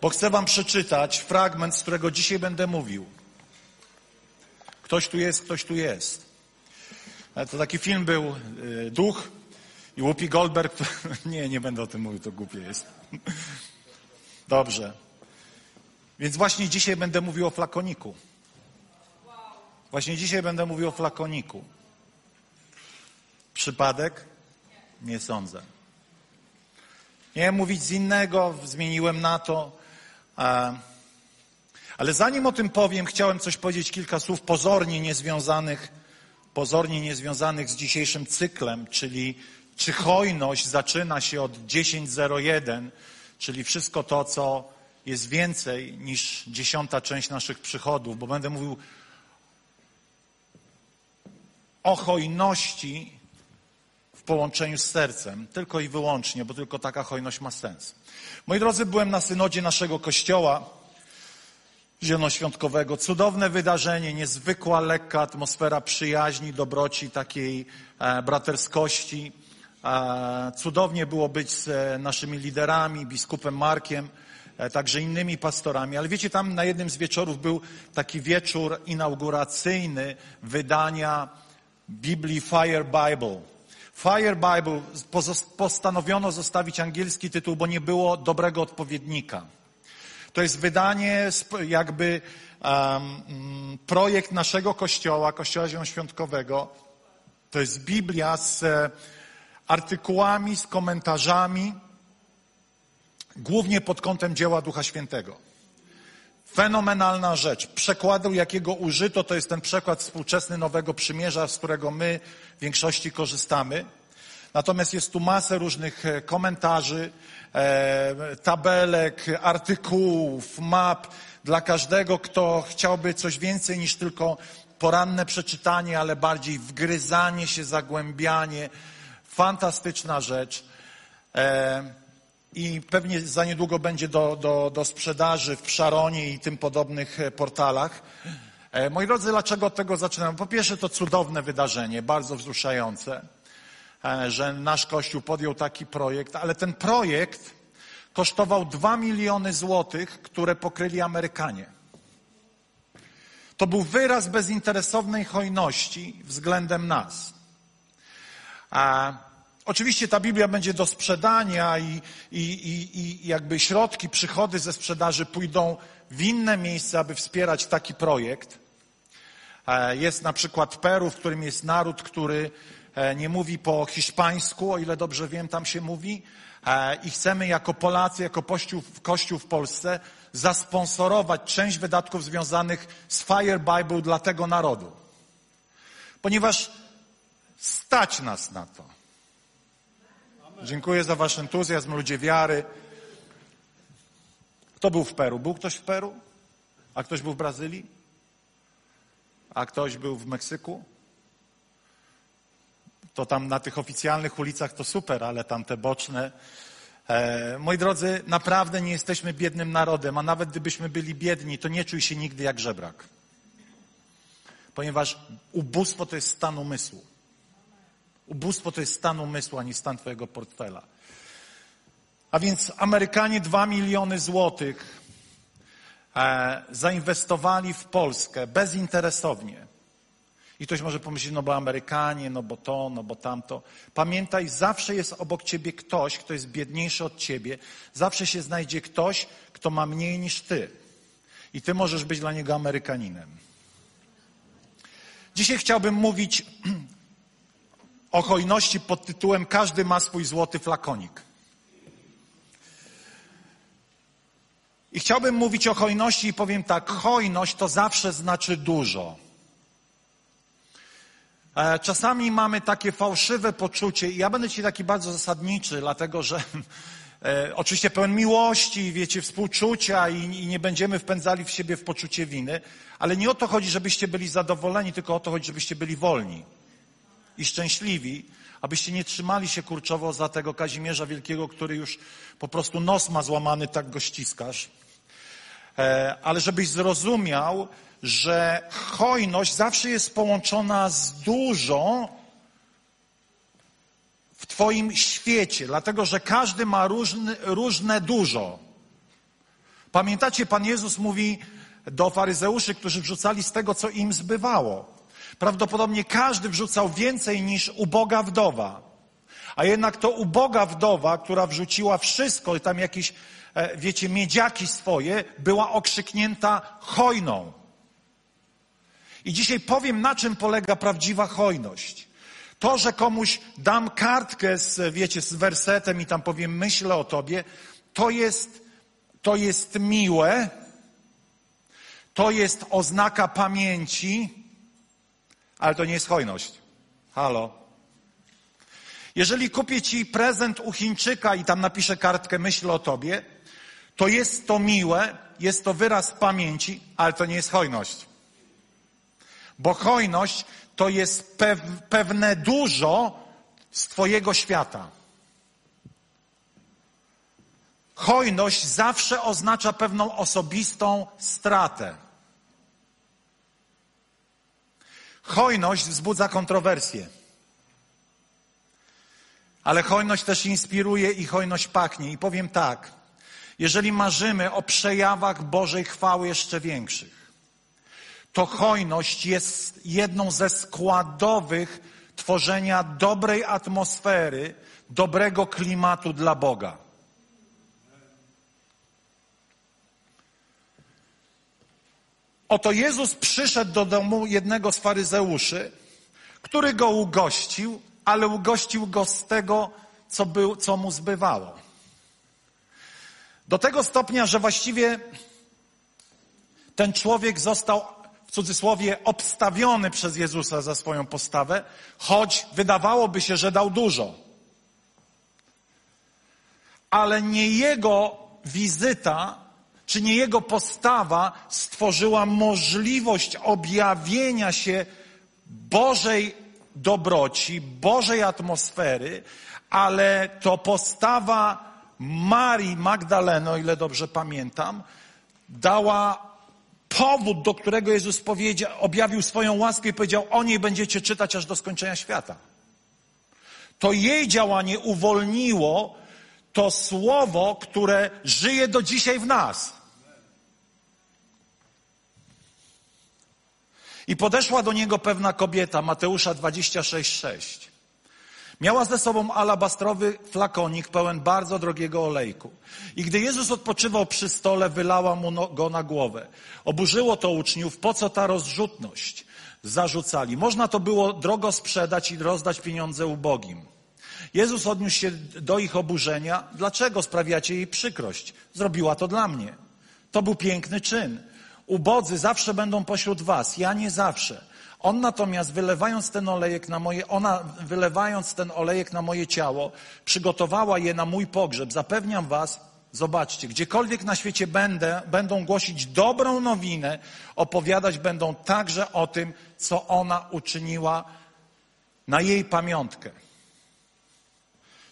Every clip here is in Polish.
bo chcę Wam przeczytać fragment, z którego dzisiaj będę mówił. Ktoś tu jest, ktoś tu jest. E, To taki film był e, Duch i Whoopi Goldberg. Nie, nie będę o tym mówił, to głupie jest. Dobrze. Więc właśnie dzisiaj będę mówił o flakoniku. Właśnie dzisiaj będę mówił o flakoniku. Przypadek? Nie sądzę. Miałem mówić z innego, zmieniłem na to. Ale zanim o tym powiem, chciałem coś powiedzieć, kilka słów pozornie niezwiązanych, pozornie niezwiązanych z dzisiejszym cyklem, czyli czy hojność zaczyna się od 10.01, czyli wszystko to, co jest więcej niż dziesiąta część naszych przychodów, bo będę mówił o hojności w połączeniu z sercem, tylko i wyłącznie, bo tylko taka hojność ma sens. Moi drodzy, byłem na synodzie naszego kościoła zielonoświątkowego. Cudowne wydarzenie, niezwykła, lekka atmosfera przyjaźni, dobroci, takiej e, braterskości. E, cudownie było być z e, naszymi liderami, biskupem Markiem, także innymi pastorami. Ale wiecie, tam na jednym z wieczorów był taki wieczór inauguracyjny wydania Biblii Fire Bible. Fire Bible postanowiono zostawić angielski tytuł, bo nie było dobrego odpowiednika. To jest wydanie, jakby um, projekt naszego kościoła, Kościoła Zielonoświątkowego. To jest Biblia z e, artykułami, z komentarzami, głównie pod kątem dzieła Ducha Świętego. Fenomenalna rzecz. Przekładu, jakiego użyto, to jest ten przekład współczesny Nowego Przymierza, z którego my w większości korzystamy. Natomiast jest tu masę różnych e, komentarzy, e, tabelek, artykułów, map dla każdego, kto chciałby coś więcej niż tylko poranne przeczytanie, ale bardziej wgryzanie się, zagłębianie. Fantastyczna rzecz. E, i pewnie za niedługo będzie do, do, do sprzedaży w Szaronie i tym podobnych e, portalach. E, Moi drodzy, dlaczego od tego zaczynam? Po pierwsze, to cudowne wydarzenie, bardzo wzruszające, e, że nasz Kościół podjął taki projekt, ale ten projekt kosztował 2 miliony złotych, które pokryli Amerykanie. To był wyraz bezinteresownej hojności względem nas. A oczywiście ta Biblia będzie do sprzedania i, i, i, i jakby środki, przychody ze sprzedaży pójdą w inne miejsca, aby wspierać taki projekt. E, Jest na przykład Peru, w którym jest naród, który e, nie mówi po hiszpańsku, o ile dobrze wiem, tam się mówi. E, I chcemy jako Polacy, jako Kościół w Polsce zasponsorować część wydatków związanych z Fire Bible dla tego narodu. Ponieważ stać nas na to. Dziękuję za wasz entuzjazm, ludzie wiary. Kto był w Peru? Był ktoś w Peru? A ktoś był w Brazylii? A ktoś był w Meksyku? To tam na tych oficjalnych ulicach to super, ale tam te boczne. E, moi drodzy, naprawdę nie jesteśmy biednym narodem, a nawet gdybyśmy byli biedni, to nie czuj się nigdy jak żebrak. Ponieważ ubóstwo to jest stan umysłu. Ubóstwo to jest stan umysłu, a nie stan twojego portfela. A więc Amerykanie 2 miliony złotych e, zainwestowali w Polskę bezinteresownie. I ktoś może pomyśleć, no bo Amerykanie, no bo to, no bo tamto. Pamiętaj, zawsze jest obok ciebie ktoś, kto jest biedniejszy od ciebie. Zawsze się znajdzie ktoś, kto ma mniej niż ty. I ty możesz być dla niego Amerykaninem. Dzisiaj chciałbym mówić o hojności pod tytułem Każdy ma swój złoty flakonik. I chciałbym mówić o hojności i powiem tak, hojność to zawsze znaczy dużo. E, Czasami mamy takie fałszywe poczucie, i ja będę ci taki bardzo zasadniczy, dlatego że E, oczywiście pełen miłości, wiecie, współczucia i, i nie będziemy wpędzali w siebie w poczucie winy, ale nie o to chodzi, żebyście byli zadowoleni, tylko o to chodzi, żebyście byli wolni i szczęśliwi, abyście nie trzymali się kurczowo za tego Kazimierza Wielkiego, który już po prostu nos ma złamany, tak go ściskasz. E, ale żebyś zrozumiał, że hojność zawsze jest połączona z dużą w Twoim świecie, dlatego że każdy ma różny, różne dużo. Pamiętacie, Pan Jezus mówi do faryzeuszy, którzy wrzucali z tego, co im zbywało. Prawdopodobnie każdy wrzucał więcej niż uboga wdowa. A jednak to uboga wdowa, która wrzuciła wszystko, i tam jakieś, e, wiecie, miedziaki swoje, była okrzyknięta hojną. I dzisiaj powiem, na czym polega prawdziwa hojność. To, że komuś dam kartkę z, wiecie, z wersetem i tam powiem, myślę o tobie, to jest, to jest miłe, to jest oznaka pamięci, ale to nie jest hojność. Halo. Jeżeli kupię ci prezent u Chińczyka i tam napiszę kartkę myślę o tobie, to jest to miłe, jest to wyraz pamięci, ale to nie jest hojność. Bo hojność to jest pewne dużo z Twojego świata. Hojność zawsze oznacza pewną osobistą stratę. Hojność wzbudza kontrowersje. Ale hojność też inspiruje i hojność pachnie. I powiem tak, jeżeli marzymy o przejawach Bożej chwały jeszcze większych, to hojność jest jedną ze składowych tworzenia dobrej atmosfery, dobrego klimatu dla Boga. Oto Jezus przyszedł do domu jednego z faryzeuszy, który go ugościł, ale ugościł go z tego, co, był, co mu zbywało. Do tego stopnia, że właściwie ten człowiek został w cudzysłowie obstawiony przez Jezusa za swoją postawę, choć wydawałoby się, że dał dużo. Ale nie jego wizyta czy nie jego postawa stworzyła możliwość objawienia się Bożej dobroci, Bożej atmosfery, ale to postawa Marii Magdaleny, o ile dobrze pamiętam, dała powód, do którego Jezus objawił swoją łaskę i powiedział, o niej będziecie czytać aż do skończenia świata. To jej działanie uwolniło to słowo, które żyje do dzisiaj w nas. I podeszła do niego pewna kobieta, Mateusza 26,6. Miała ze sobą alabastrowy flakonik pełen bardzo drogiego olejku. I gdy Jezus odpoczywał przy stole, wylała mu no, go na głowę. Oburzyło to uczniów, po co ta rozrzutność? Zarzucali. Można to było drogo sprzedać i rozdać pieniądze ubogim. Jezus odniósł się do ich oburzenia. Dlaczego sprawiacie jej przykrość? Zrobiła to dla mnie. To był piękny czyn. Ubodzy zawsze będą pośród was, ja nie zawsze. On natomiast wylewając ten olejek na moje, ona wylewając ten olejek na moje ciało, przygotowała je na mój pogrzeb. Zapewniam was, zobaczcie, gdziekolwiek na świecie będę, będą głosić dobrą nowinę, opowiadać będą także o tym, co ona uczyniła na jej pamiątkę.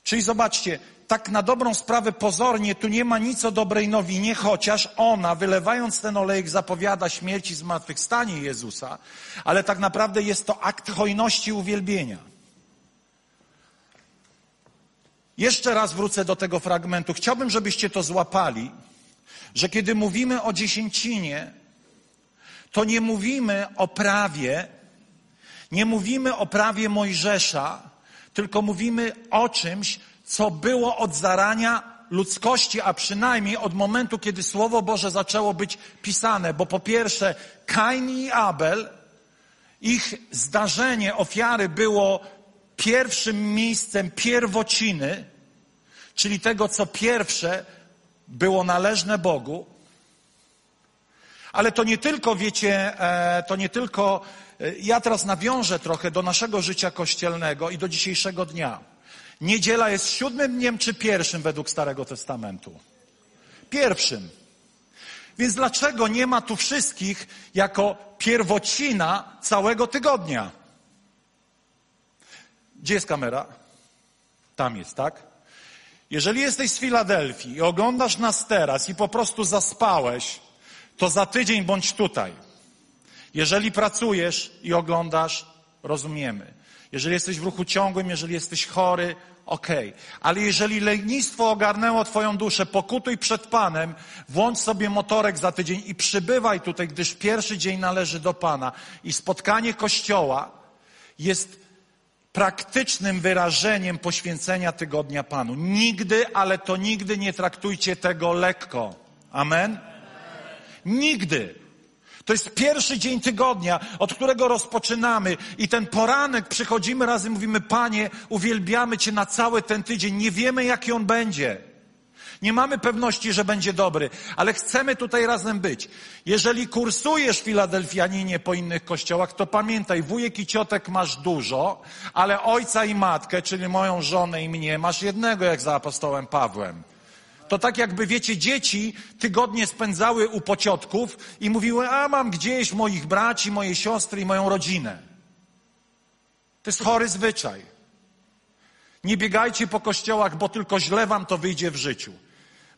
Czyli zobaczcie, tak na dobrą sprawę pozornie tu nie ma nic o dobrej nowinie, chociaż ona, wylewając ten olejek, zapowiada śmierć i zmartwychwstanie Jezusa, ale tak naprawdę jest to akt hojności uwielbienia. Jeszcze raz wrócę do tego fragmentu. Chciałbym, żebyście to złapali, że kiedy mówimy o dziesięcinie, to nie mówimy o prawie, nie mówimy o prawie Mojżesza, tylko mówimy o czymś, co było od zarania ludzkości, a przynajmniej od momentu, kiedy Słowo Boże zaczęło być pisane. Bo po pierwsze, Kain i Abel, ich zdarzenie, ofiary było pierwszym miejscem pierwociny, czyli tego, co pierwsze było należne Bogu. Ale to nie tylko, wiecie, e, to nie tylko, e, ja teraz nawiążę trochę do naszego życia kościelnego i do dzisiejszego dnia. Niedziela jest siódmym dniem czy pierwszym według Starego Testamentu? Pierwszym. Więc dlaczego nie ma tu wszystkich jako pierwocina całego tygodnia? Gdzie jest kamera? Tam jest, tak? Jeżeli jesteś z Filadelfii i oglądasz nas teraz i po prostu zaspałeś, to za tydzień bądź tutaj. Jeżeli pracujesz i oglądasz, rozumiemy. Jeżeli jesteś w ruchu ciągłym, jeżeli jesteś chory, okej. Okay. Ale jeżeli lenistwo ogarnęło Twoją duszę, pokutuj przed Panem, włącz sobie motorek za tydzień i przybywaj tutaj, gdyż pierwszy dzień należy do Pana. I spotkanie Kościoła jest praktycznym wyrażeniem poświęcenia tygodnia Panu. Nigdy, ale to nigdy nie traktujcie tego lekko. Amen? Nigdy. To jest pierwszy dzień tygodnia, od którego rozpoczynamy i ten poranek przychodzimy razem, mówimy, Panie, uwielbiamy Cię na cały ten tydzień. Nie wiemy, jaki on będzie. Nie mamy pewności, że będzie dobry, ale chcemy tutaj razem być. Jeżeli kursujesz Filadelfianinie po innych kościołach, to pamiętaj, wujek i ciotek masz dużo, ale ojca i matkę, czyli moją żonę i mnie, masz jednego jak za apostołem Pawłem. To tak jakby, wiecie, dzieci tygodnie spędzały u pociotków i mówiły, a mam gdzieś moich braci, moje siostry i moją rodzinę. To jest chory zwyczaj. Nie biegajcie po kościołach, bo tylko źle wam to wyjdzie w życiu.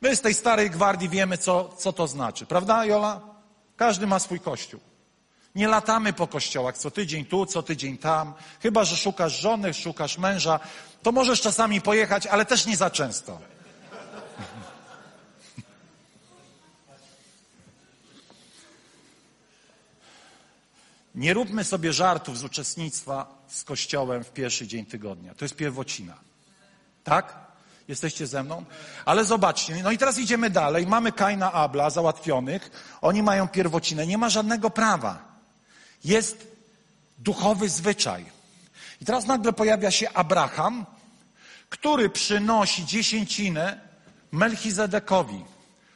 My z tej starej gwardii wiemy, co, co to znaczy. Prawda, Jola? Każdy ma swój kościół. Nie latamy po kościołach co tydzień tu, co tydzień tam. Chyba, że szukasz żony, szukasz męża, to możesz czasami pojechać, ale też nie za często. Nie róbmy sobie żartów z uczestnictwa z Kościołem w pierwszy dzień tygodnia. To jest pierwocina. Tak? Jesteście ze mną? Ale zobaczcie, no i teraz idziemy dalej. Mamy Kaina Abla załatwionych. Oni mają pierwocinę. Nie ma żadnego prawa. Jest duchowy zwyczaj. I teraz nagle pojawia się Abraham, który przynosi dziesięcinę Melchizedekowi,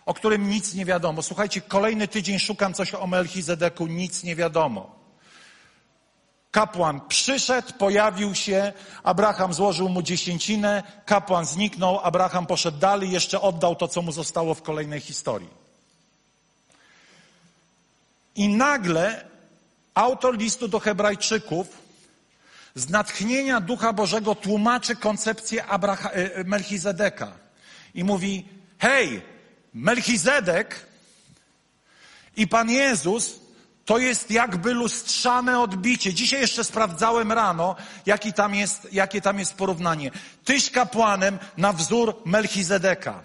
o którym nic nie wiadomo. Słuchajcie, kolejny tydzień szukam coś o Melchizedeku, nic nie wiadomo. Kapłan przyszedł, pojawił się, Abraham złożył mu dziesięcinę, kapłan zniknął, Abraham poszedł dalej, jeszcze oddał to, co mu zostało w kolejnej historii. I nagle autor listu do Hebrajczyków z natchnienia Ducha Bożego tłumaczy koncepcję Abraha, e, e, Melchizedeka i mówi: Hej, Melchizedek i Pan Jezus to jest jakby lustrzane odbicie. Dzisiaj jeszcze sprawdzałem rano, jaki tam jest, jakie tam jest porównanie. Tyś kapłanem na wzór Melchizedeka.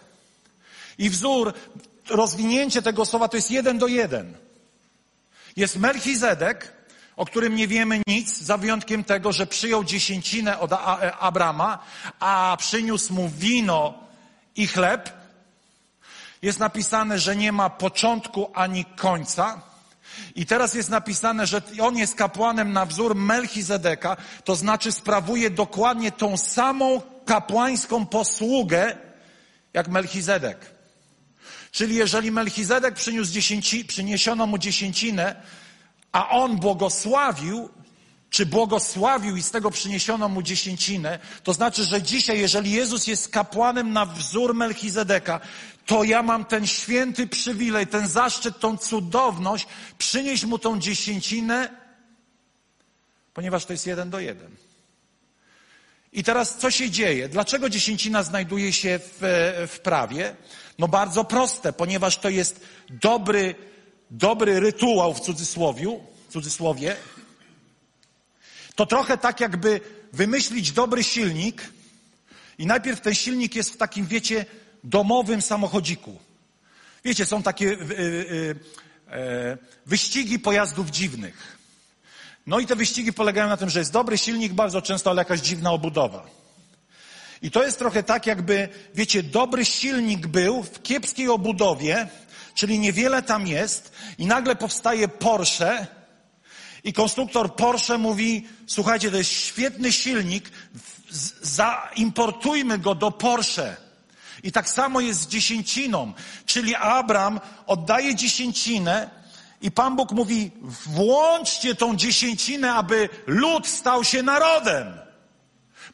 I wzór, rozwinięcie tego słowa to jest jeden do jeden. Jest Melchizedek, o którym nie wiemy nic, za wyjątkiem tego, że przyjął dziesięcinę od Abrama, a przyniósł mu wino i chleb. Jest napisane, że nie ma początku ani końca. I teraz jest napisane, że on jest kapłanem na wzór Melchizedeka, to znaczy sprawuje dokładnie tą samą kapłańską posługę jak Melchizedek. Czyli jeżeli Melchizedek przyniósł dziesięci, przyniesiono mu dziesięcinę, a on błogosławił, czy błogosławił i z tego przyniesiono mu dziesięcinę, to znaczy, że dzisiaj, jeżeli Jezus jest kapłanem na wzór Melchizedeka, to ja mam ten święty przywilej, ten zaszczyt, tą cudowność, przynieść mu tą dziesięcinę, ponieważ to jest jeden do jeden. I teraz co się dzieje? Dlaczego dziesięcina znajduje się w, w prawie? No bardzo proste, ponieważ to jest dobry, dobry rytuał w cudzysłowiu, w cudzysłowie. To trochę tak jakby wymyślić dobry silnik i najpierw ten silnik jest w takim, wiecie, domowym samochodziku. Wiecie, są takie y, y, y, wyścigi pojazdów dziwnych. No i te wyścigi polegają na tym, że jest dobry silnik, bardzo często, ale jakaś dziwna obudowa. I to jest trochę tak, jakby, wiecie, dobry silnik był w kiepskiej obudowie, czyli niewiele tam jest, i nagle powstaje Porsche, i konstruktor Porsche mówi: Słuchajcie, to jest świetny silnik, zaimportujmy go do Porsche. I tak samo jest z dziesięciną. Czyli Abram oddaje dziesięcinę i Pan Bóg mówi, włączcie tą dziesięcinę, aby lud stał się narodem.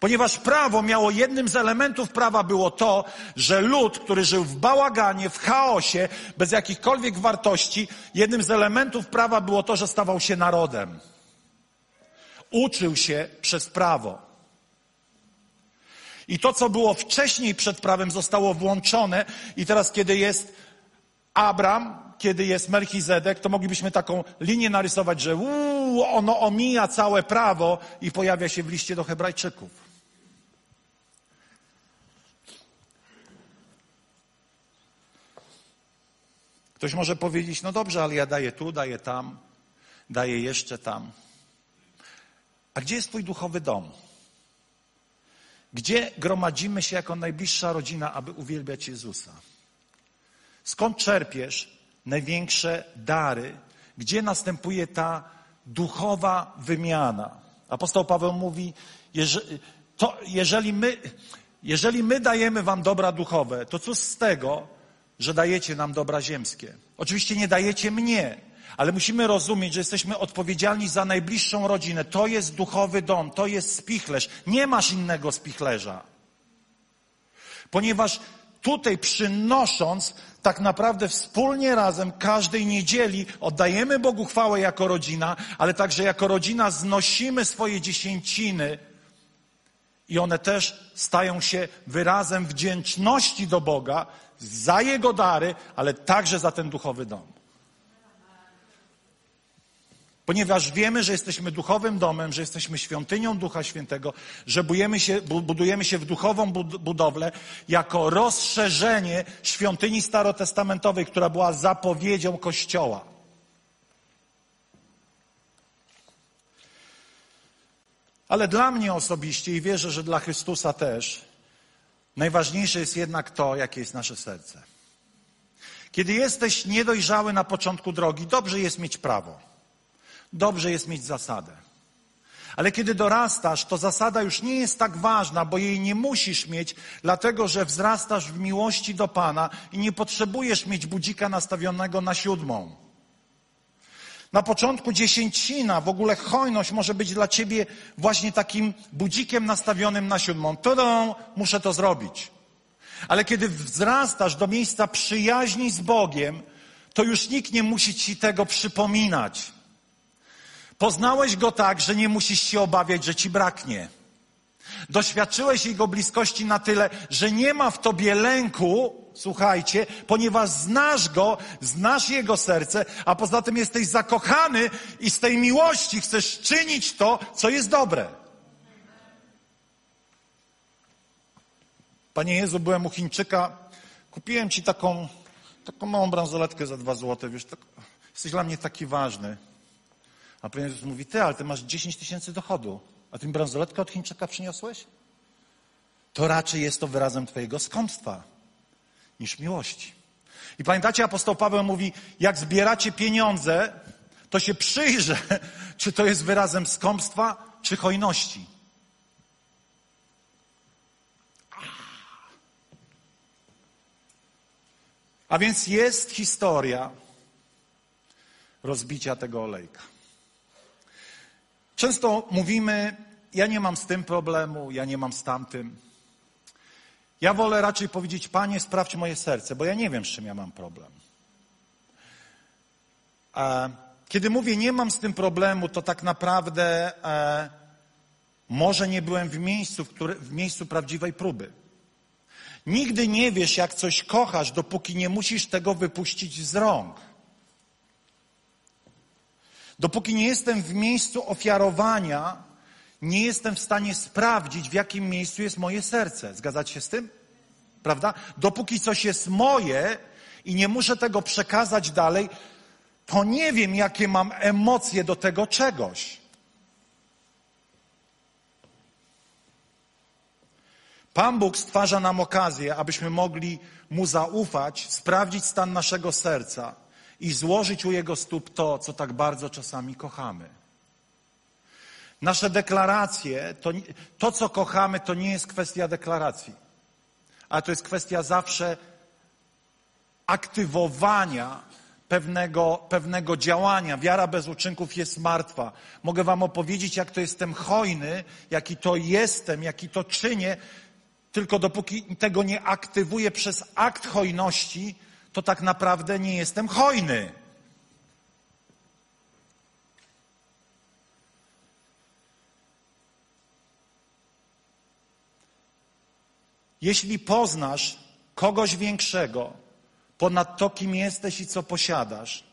Ponieważ prawo miało jednym z elementów prawa było to, że lud, który żył w bałaganie, w chaosie, bez jakichkolwiek wartości, jednym z elementów prawa było to, że stawał się narodem. Uczył się przez prawo. I to, co było wcześniej przed prawem, zostało włączone, i teraz, kiedy jest Abram, kiedy jest Melchizedek, to moglibyśmy taką linię narysować, że uu, ono omija całe prawo i pojawia się w liście do Hebrajczyków. Ktoś może powiedzieć, no dobrze, ale ja daję tu, daję tam, daję jeszcze tam. A gdzie jest Twój duchowy dom? Gdzie gromadzimy się jako najbliższa rodzina, aby uwielbiać Jezusa? Skąd czerpiesz największe dary? Gdzie następuje ta duchowa wymiana? Apostoł Paweł mówi, jeżeli, to jeżeli, my, jeżeli my dajemy wam dobra duchowe, to cóż z tego, że dajecie nam dobra ziemskie? Oczywiście nie dajecie mnie, ale musimy rozumieć, że jesteśmy odpowiedzialni za najbliższą rodzinę. To jest duchowy dom, to jest spichlerz. Nie masz innego spichlerza. Ponieważ tutaj przynosząc tak naprawdę wspólnie razem każdej niedzieli oddajemy Bogu chwałę jako rodzina, ale także jako rodzina znosimy swoje dziesięciny i one też stają się wyrazem wdzięczności do Boga za Jego dary, ale także za ten duchowy dom. Ponieważ wiemy, że jesteśmy duchowym domem, że jesteśmy świątynią Ducha Świętego, że budujemy się, budujemy się w duchową budowlę jako rozszerzenie świątyni starotestamentowej, która była zapowiedzią Kościoła. Ale dla mnie osobiście i wierzę, że dla Chrystusa też, najważniejsze jest jednak to, jakie jest nasze serce. Kiedy jesteś niedojrzały na początku drogi, dobrze jest mieć prawo dobrze jest mieć zasadę. Ale kiedy dorastasz, to zasada już nie jest tak ważna, bo jej nie musisz mieć, dlatego że wzrastasz w miłości do Pana i nie potrzebujesz mieć budzika nastawionego na siódmą. Na początku dziesięcina, w ogóle hojność może być dla ciebie właśnie takim budzikiem nastawionym na siódmą. Tudą, muszę to zrobić. Ale kiedy wzrastasz do miejsca przyjaźni z Bogiem, to już nikt nie musi ci tego przypominać. Poznałeś Go tak, że nie musisz się obawiać, że Ci braknie. Doświadczyłeś Jego bliskości na tyle, że nie ma w Tobie lęku, słuchajcie, ponieważ znasz Go, znasz Jego serce, a poza tym jesteś zakochany i z tej miłości chcesz czynić to, co jest dobre. Panie Jezu, byłem u Chińczyka, kupiłem Ci taką, taką małą bransoletkę za dwa złote, wiesz, tak, jesteś dla mnie taki ważny. A Pan Jezus mówi, ty, ale ty masz 10 tysięcy dochodu, a ty mi bransoletkę od Chińczyka przyniosłeś? To raczej jest to wyrazem twojego skąpstwa niż miłości. I pamiętacie, apostoł Paweł mówi, jak zbieracie pieniądze, to się przyjrzę, czy to jest wyrazem skąpstwa, czy hojności. A więc jest historia rozbicia tego olejka. Często mówimy, ja nie mam z tym problemu, ja nie mam z tamtym. Ja wolę raczej powiedzieć, Panie, sprawdź moje serce, bo ja nie wiem, z czym ja mam problem. Kiedy mówię, nie mam z tym problemu, to tak naprawdę e, może nie byłem w miejscu, w, który, w miejscu prawdziwej próby. Nigdy nie wiesz, jak coś kochasz, dopóki nie musisz tego wypuścić z rąk. Dopóki nie jestem w miejscu ofiarowania, nie jestem w stanie sprawdzić, w jakim miejscu jest moje serce. Zgadzacie się z tym? Prawda? Dopóki coś jest moje i nie muszę tego przekazać dalej, to nie wiem, jakie mam emocje do tego czegoś. Pan Bóg stwarza nam okazję, abyśmy mogli Mu zaufać, sprawdzić stan naszego serca i złożyć u Jego stóp to, co tak bardzo czasami kochamy. Nasze deklaracje, to, to co kochamy, to nie jest kwestia deklaracji, ale to jest kwestia zawsze aktywowania pewnego, pewnego działania. Wiara bez uczynków jest martwa. Mogę wam opowiedzieć, jak to jestem hojny, jaki to jestem, jaki to czynię, tylko dopóki tego nie aktywuję przez akt hojności, to tak naprawdę nie jestem hojny. Jeśli poznasz kogoś większego ponad to, kim jesteś i co posiadasz,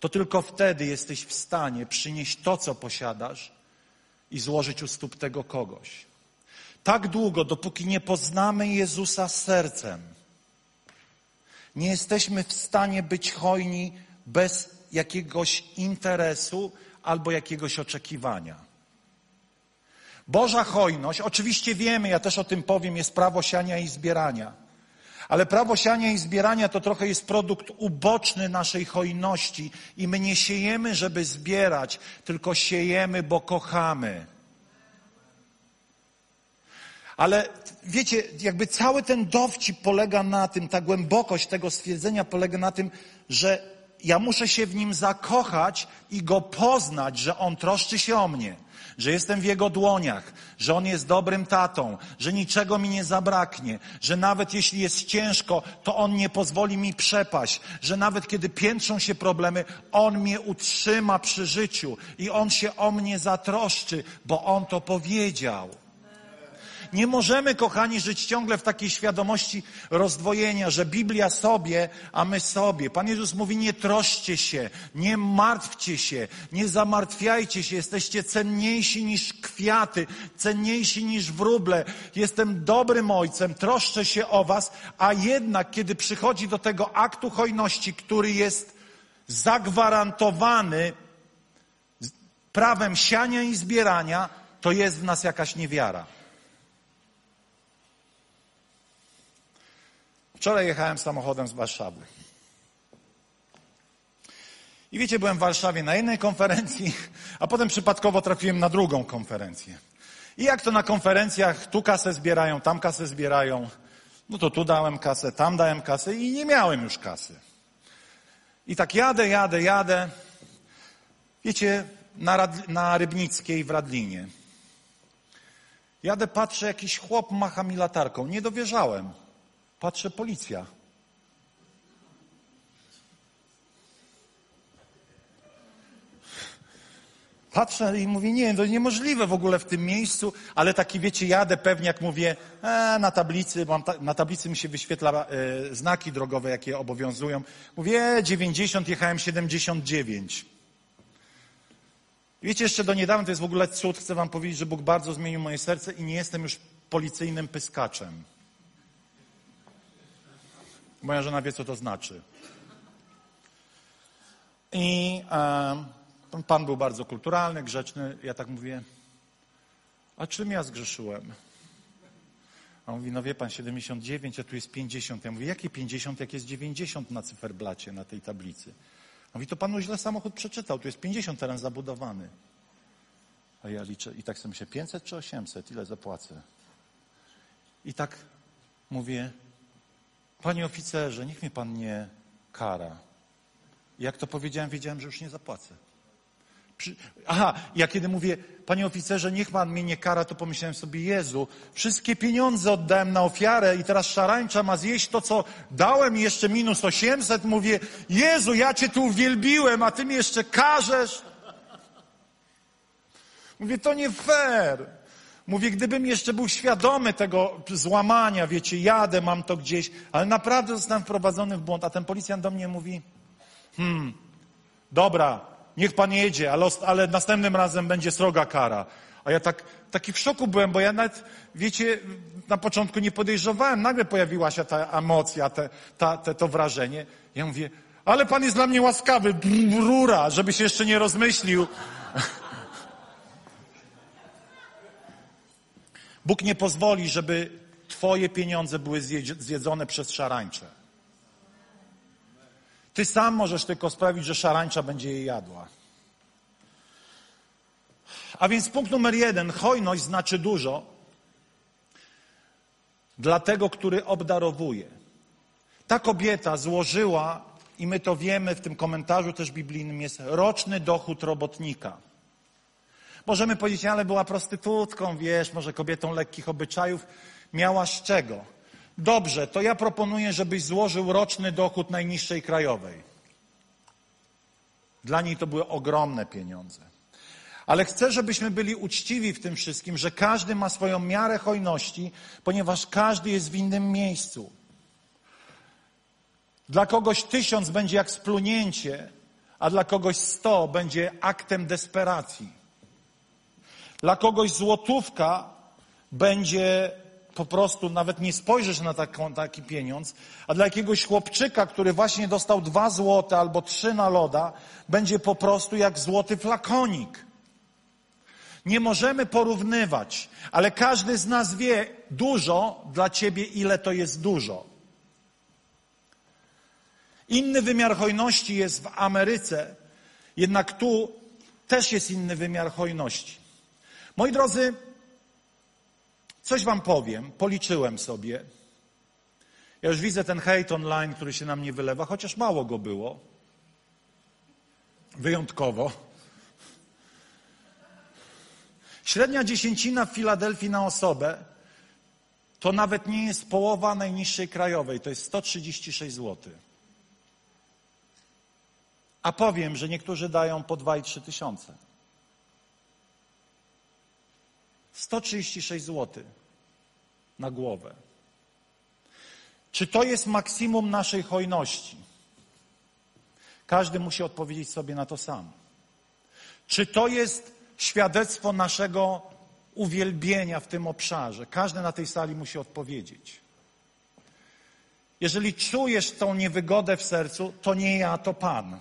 to tylko wtedy jesteś w stanie przynieść to, co posiadasz i złożyć u stóp tego kogoś. Tak długo, dopóki nie poznamy Jezusa sercem, nie jesteśmy w stanie być hojni bez jakiegoś interesu albo jakiegoś oczekiwania. Boża hojność, oczywiście wiemy, ja też o tym powiem, jest prawo siania i zbierania. Ale prawo siania i zbierania to trochę jest produkt uboczny naszej hojności i my nie siejemy, żeby zbierać, tylko siejemy, bo kochamy. Ale wiecie, jakby cały ten dowcip polega na tym, ta głębokość tego stwierdzenia polega na tym, że ja muszę się w nim zakochać i go poznać, że on troszczy się o mnie że jestem w Jego dłoniach, że On jest dobrym tatą, że niczego mi nie zabraknie, że nawet jeśli jest ciężko, to On nie pozwoli mi przepaść, że nawet kiedy piętrzą się problemy, On mnie utrzyma przy życiu i On się o mnie zatroszczy, bo On to powiedział. Nie możemy, kochani, żyć ciągle w takiej świadomości rozdwojenia, że Biblia sobie, a my sobie. Pan Jezus mówi, nie troszcie się, nie martwcie się, nie zamartwiajcie się, jesteście cenniejsi niż kwiaty, cenniejsi niż wróble. Jestem dobrym ojcem, troszczę się o was, a jednak, kiedy przychodzi do tego aktu hojności, który jest zagwarantowany prawem siania i zbierania, to jest w nas jakaś niewiara. Wczoraj jechałem samochodem z Warszawy. I wiecie, byłem w Warszawie na jednej konferencji, a potem przypadkowo trafiłem na drugą konferencję. I jak to na konferencjach, tu kasę zbierają, tam kasę zbierają, no to tu dałem kasę, tam dałem kasę i nie miałem już kasy. I tak jadę, jadę, jadę. Wiecie, na, Rad, na Rybnickiej w Radlinie. Jadę, patrzę, jakiś chłop macha mi latarką. Nie dowierzałem. Patrzę, policja. Patrzę i mówię, nie, to niemożliwe w ogóle w tym miejscu, ale taki, wiecie, jadę pewnie, jak mówię, e, na tablicy, ta, na tablicy mi się wyświetla e, znaki drogowe, jakie obowiązują. Mówię, 90, jechałem 79. Wiecie, jeszcze do niedawna, to jest w ogóle cud, chcę wam powiedzieć, że Bóg bardzo zmienił moje serce i nie jestem już policyjnym pyskaczem. Moja żona wie, co to znaczy. I e, pan był bardzo kulturalny, grzeczny. Ja tak mówię, a czym ja zgrzeszyłem? A on mówi, no wie pan, 79, a tu jest 50. Ja mówię, jakie 50, jak jest 90 na cyferblacie, na tej tablicy? On mówi, to panu źle samochód przeczytał, tu jest 50 teren zabudowany. A ja liczę i tak sobie myślę, 500 czy 800, ile zapłacę? I tak mówię, Panie oficerze, niech mnie pan nie kara. Jak to powiedziałem, wiedziałem, że już nie zapłacę. Przy... Aha, ja kiedy mówię, panie oficerze, niech pan mnie nie kara, to pomyślałem sobie, Jezu, wszystkie pieniądze oddałem na ofiarę i teraz szarańcza ma zjeść to, co dałem jeszcze minus 800. Mówię, Jezu, ja cię tu uwielbiłem, a ty mnie jeszcze karzesz. Mówię, to nie fair. Mówię, gdybym jeszcze był świadomy tego złamania, wiecie, jadę, mam to gdzieś, ale naprawdę zostałem wprowadzony w błąd, a ten policjant do mnie mówi, hmm, dobra, niech pan jedzie, ale, ale następnym razem będzie sroga kara. A ja tak, taki w szoku byłem, bo ja nawet, wiecie, na początku nie podejrzewałem, nagle pojawiła się ta emocja, te, ta, te, to wrażenie. Ja mówię, ale pan jest dla mnie łaskawy, rura, żeby się jeszcze nie rozmyślił. Bóg nie pozwoli, żeby Twoje pieniądze były zjedzone przez szarańcze. Ty sam możesz tylko sprawić, że szarańcza będzie je jadła. A więc punkt numer jeden, hojność znaczy dużo dla tego, który obdarowuje. Ta kobieta złożyła i my to wiemy, w tym komentarzu też biblijnym jest roczny dochód robotnika. Możemy powiedzieć, ale była prostytutką, wiesz, może kobietą lekkich obyczajów. Miała z czego? Dobrze, to ja proponuję, żebyś złożył roczny dochód najniższej krajowej. Dla niej to były ogromne pieniądze. Ale chcę, żebyśmy byli uczciwi w tym wszystkim, że każdy ma swoją miarę hojności, ponieważ każdy jest w innym miejscu. Dla kogoś tysiąc będzie jak splunięcie, a dla kogoś sto będzie aktem desperacji. Dla kogoś złotówka będzie po prostu, nawet nie spojrzysz na taką, taki pieniądz, a dla jakiegoś chłopczyka, który właśnie dostał dwa złote albo trzy na loda, będzie po prostu jak złoty flakonik. Nie możemy porównywać, ale każdy z nas wie dużo dla ciebie, ile to jest dużo. Inny wymiar hojności jest w Ameryce, jednak tu też jest inny wymiar hojności. Moi drodzy, coś wam powiem, policzyłem sobie. Ja już widzę ten hejt online, który się na mnie wylewa, chociaż mało go było. Wyjątkowo. Średnia dziesięcina w Filadelfii na osobę to nawet nie jest połowa najniższej krajowej, to jest 136 zł. A powiem, że niektórzy dają po 2 i 3 tysiące. 136 zł na głowę. Czy to jest maksimum naszej hojności? Każdy musi odpowiedzieć sobie na to sam. Czy to jest świadectwo naszego uwielbienia w tym obszarze? Każdy na tej sali musi odpowiedzieć. Jeżeli czujesz tą niewygodę w sercu, to nie ja, to Pan.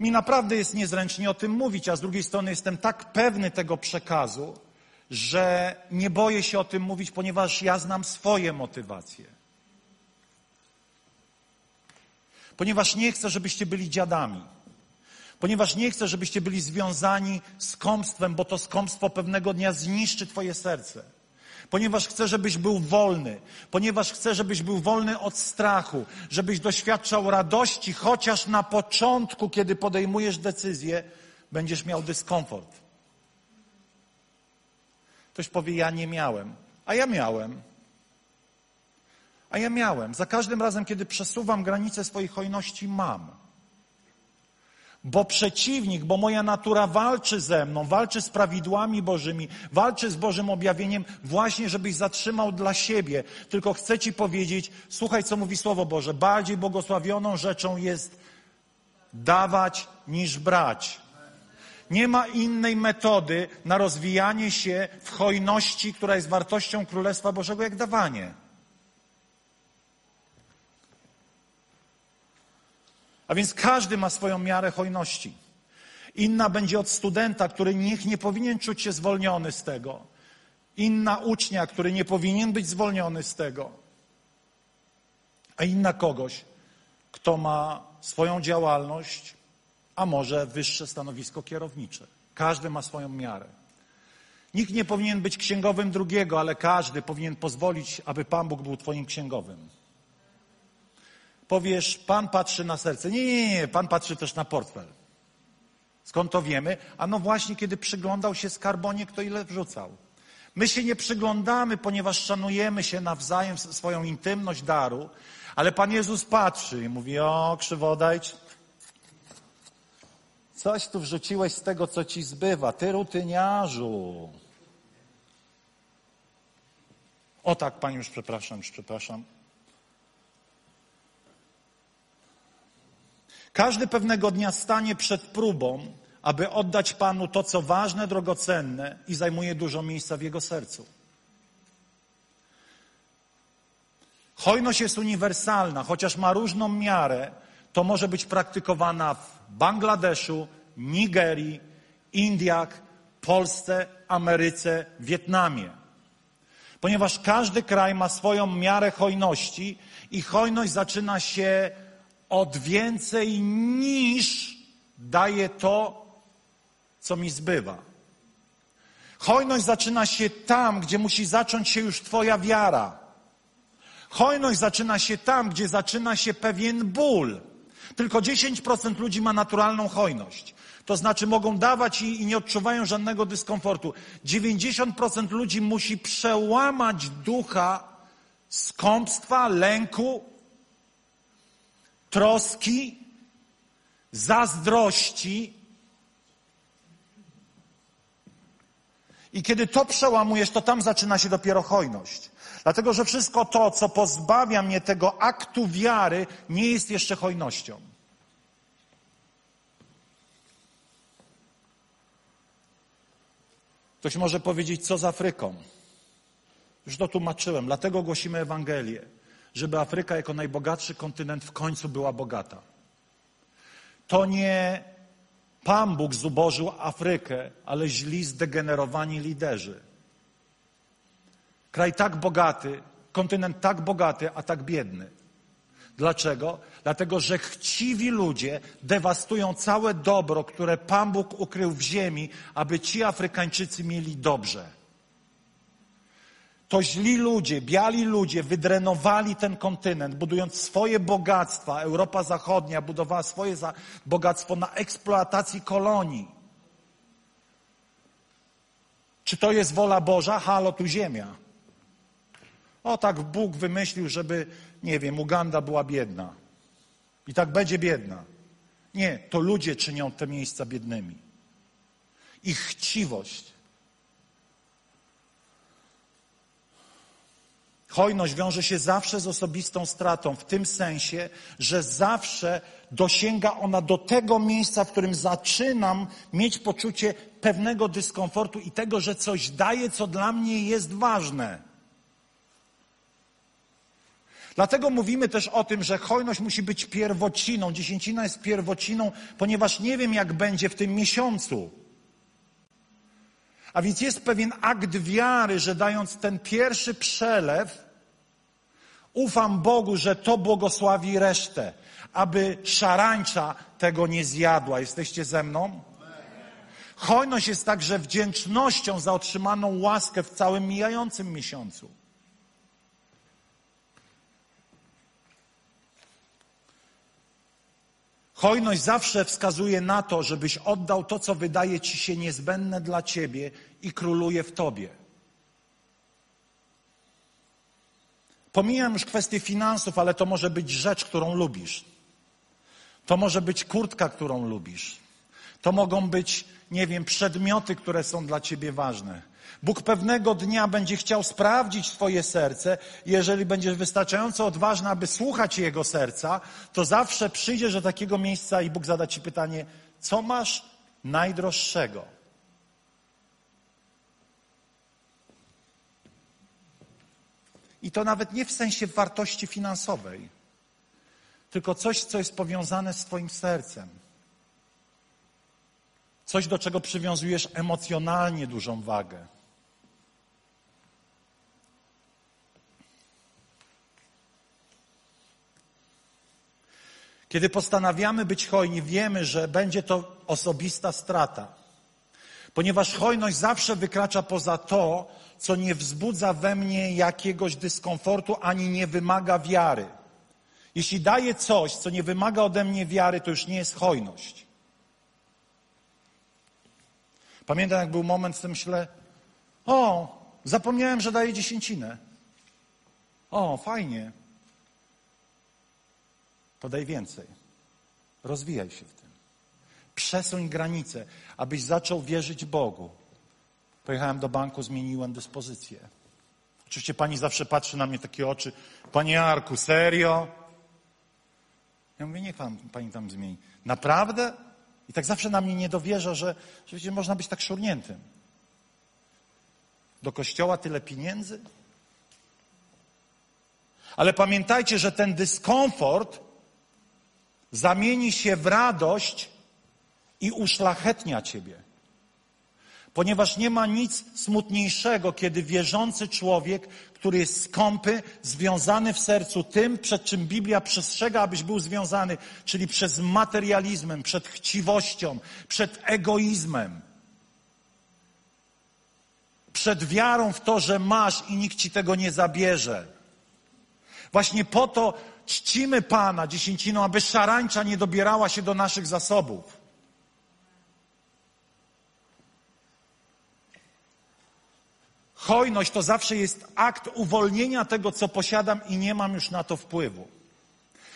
Mi naprawdę jest niezręcznie o tym mówić, a z drugiej strony jestem tak pewny tego przekazu, że nie boję się o tym mówić, ponieważ ja znam swoje motywacje. Ponieważ nie chcę, żebyście byli dziadami. Ponieważ nie chcę, żebyście byli związani skąpstwem, bo to skąpstwo pewnego dnia zniszczy Twoje serce. Ponieważ chcę, żebyś był wolny. Ponieważ chcę, żebyś był wolny od strachu. Żebyś doświadczał radości, chociaż na początku, kiedy podejmujesz decyzję, będziesz miał dyskomfort. Ktoś powie, ja nie miałem. A ja miałem. A ja miałem. Za każdym razem, kiedy przesuwam granice swojej hojności, mam. Bo przeciwnik, bo moja natura walczy ze mną, walczy z prawidłami Bożymi, walczy z Bożym objawieniem, właśnie żebyś zatrzymał dla siebie. Tylko chcę Ci powiedzieć, słuchaj, co mówi Słowo Boże. Bardziej błogosławioną rzeczą jest dawać niż brać. Nie ma innej metody na rozwijanie się w hojności, która jest wartością Królestwa Bożego, jak dawanie. A więc każdy ma swoją miarę hojności. Inna będzie od studenta, który niech nie powinien czuć się zwolniony z tego. Inna ucznia, który nie powinien być zwolniony z tego. A inna kogoś, kto ma swoją działalność, a może wyższe stanowisko kierownicze. Każdy ma swoją miarę. Nikt nie powinien być księgowym drugiego, ale każdy powinien pozwolić, aby Pan Bóg był Twoim księgowym. Powiesz, Pan patrzy na serce. Nie, nie, nie, Pan patrzy też na portfel. Skąd to wiemy? A no właśnie, kiedy przyglądał się skarbonie, kto ile wrzucał. My się nie przyglądamy, ponieważ szanujemy się nawzajem, swoją intymność daru, ale Pan Jezus patrzy i mówi, o krzywodajcz, coś tu wrzuciłeś z tego, co ci zbywa, ty rutyniarzu. O tak, Panie, już przepraszam, już przepraszam. Każdy pewnego dnia stanie przed próbą, aby oddać Panu to, co ważne, drogocenne i zajmuje dużo miejsca w jego sercu. Hojność jest uniwersalna, chociaż ma różną miarę, to może być praktykowana w Bangladeszu, Nigerii, Indiach, Polsce, Ameryce, Wietnamie. Ponieważ każdy kraj ma swoją miarę hojności i hojność zaczyna się od więcej niż daje to, co mi zbywa. Hojność zaczyna się tam, gdzie musi zacząć się już Twoja wiara. Hojność zaczyna się tam, gdzie zaczyna się pewien ból. Tylko 10% ludzi ma naturalną hojność. To znaczy mogą dawać i, i nie odczuwają żadnego dyskomfortu. 90% ludzi musi przełamać ducha skąpstwa, lęku, troski, zazdrości. I kiedy to przełamujesz, to tam zaczyna się dopiero hojność. Dlatego, że wszystko to, co pozbawia mnie tego aktu wiary, nie jest jeszcze hojnością. Ktoś może powiedzieć, co z Afryką? Już to tłumaczyłem, dlatego głosimy Ewangelię, żeby Afryka jako najbogatszy kontynent w końcu była bogata. To nie Pan Bóg zubożył Afrykę, ale źli zdegenerowani liderzy. Kraj tak bogaty, kontynent tak bogaty, a tak biedny. Dlaczego? Dlatego, że chciwi ludzie dewastują całe dobro, które Pan Bóg ukrył w ziemi, aby ci Afrykańczycy mieli dobrze. To źli ludzie, biali ludzie wydrenowali ten kontynent, budując swoje bogactwa. Europa Zachodnia budowała swoje bogactwo na eksploatacji kolonii. Czy to jest wola Boża? Halo, tu ziemia. O tak Bóg wymyślił, żeby, nie wiem, Uganda była biedna. I tak będzie biedna. Nie, to ludzie czynią te miejsca biednymi. Ich chciwość. Hojność wiąże się zawsze z osobistą stratą, w tym sensie, że zawsze dosięga ona do tego miejsca, w którym zaczynam mieć poczucie pewnego dyskomfortu i tego, że coś daje, co dla mnie jest ważne. Dlatego mówimy też o tym, że hojność musi być pierwociną. Dziesięcina jest pierwociną, ponieważ nie wiem, jak będzie w tym miesiącu. A więc jest pewien akt wiary, że dając ten pierwszy przelew, ufam Bogu, że to błogosławi resztę, aby szarańcza tego nie zjadła. Jesteście ze mną? Hojność jest także wdzięcznością za otrzymaną łaskę w całym mijającym miesiącu. Hojność zawsze wskazuje na to, żebyś oddał to, co wydaje ci się niezbędne dla ciebie i króluje w tobie. Pomijam już kwestię finansów, ale to może być rzecz, którą lubisz. To może być kurtka, którą lubisz. To mogą być, nie wiem, przedmioty, które są dla ciebie ważne. Bóg pewnego dnia będzie chciał sprawdzić Twoje serce. Jeżeli będziesz wystarczająco odważny, aby słuchać Jego serca, to zawsze przyjdziesz do takiego miejsca i Bóg zada Ci pytanie, co masz najdroższego? I to nawet nie w sensie wartości finansowej, tylko coś, co jest powiązane z Twoim sercem. Coś, do czego przywiązujesz emocjonalnie dużą wagę. Kiedy postanawiamy być hojni, wiemy, że będzie to osobista strata. Ponieważ hojność zawsze wykracza poza to, co nie wzbudza we mnie jakiegoś dyskomfortu ani nie wymaga wiary. Jeśli daję coś, co nie wymaga ode mnie wiary, to już nie jest hojność. Pamiętam, jak był moment, w tym myślę, o, zapomniałem, że daję dziesięcinę. O, fajnie to daj więcej. Rozwijaj się w tym. Przesuń granice, abyś zaczął wierzyć Bogu. Pojechałem do banku, zmieniłem dyspozycję. Oczywiście pani zawsze patrzy na mnie takie oczy. Panie Arku, serio? Ja mówię, niech pan, pani tam zmieni. Naprawdę? I tak zawsze na mnie nie dowierza, że, że wiecie, można być tak szurniętym. Do kościoła tyle pieniędzy? Ale pamiętajcie, że ten dyskomfort zamieni się w radość i uszlachetnia Ciebie. Ponieważ nie ma nic smutniejszego, kiedy wierzący człowiek, który jest skąpy, związany w sercu tym, przed czym Biblia przestrzega, abyś był związany, czyli przez materializmem, przed chciwością, przed egoizmem, przed wiarą w to, że masz i nikt ci tego nie zabierze Właśnie po to czcimy Pana dziesięciną, aby szarańcza nie dobierała się do naszych zasobów. Hojność to zawsze jest akt uwolnienia tego, co posiadam i nie mam już na to wpływu.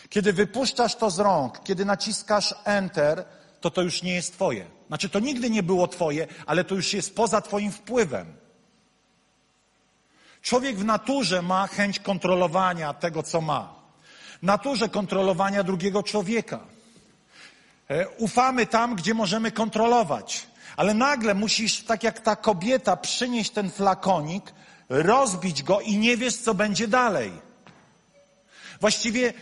Kiedy wypuszczasz to z rąk, kiedy naciskasz Enter, to to już nie jest Twoje. Znaczy, to nigdy nie było Twoje, ale to już jest poza Twoim wpływem. Człowiek w naturze ma chęć kontrolowania tego, co ma. Naturze kontrolowania drugiego człowieka. E, ufamy tam, gdzie możemy kontrolować. Ale nagle musisz, tak jak ta kobieta, przynieść ten flakonik, rozbić go i nie wiesz, co będzie dalej. Właściwie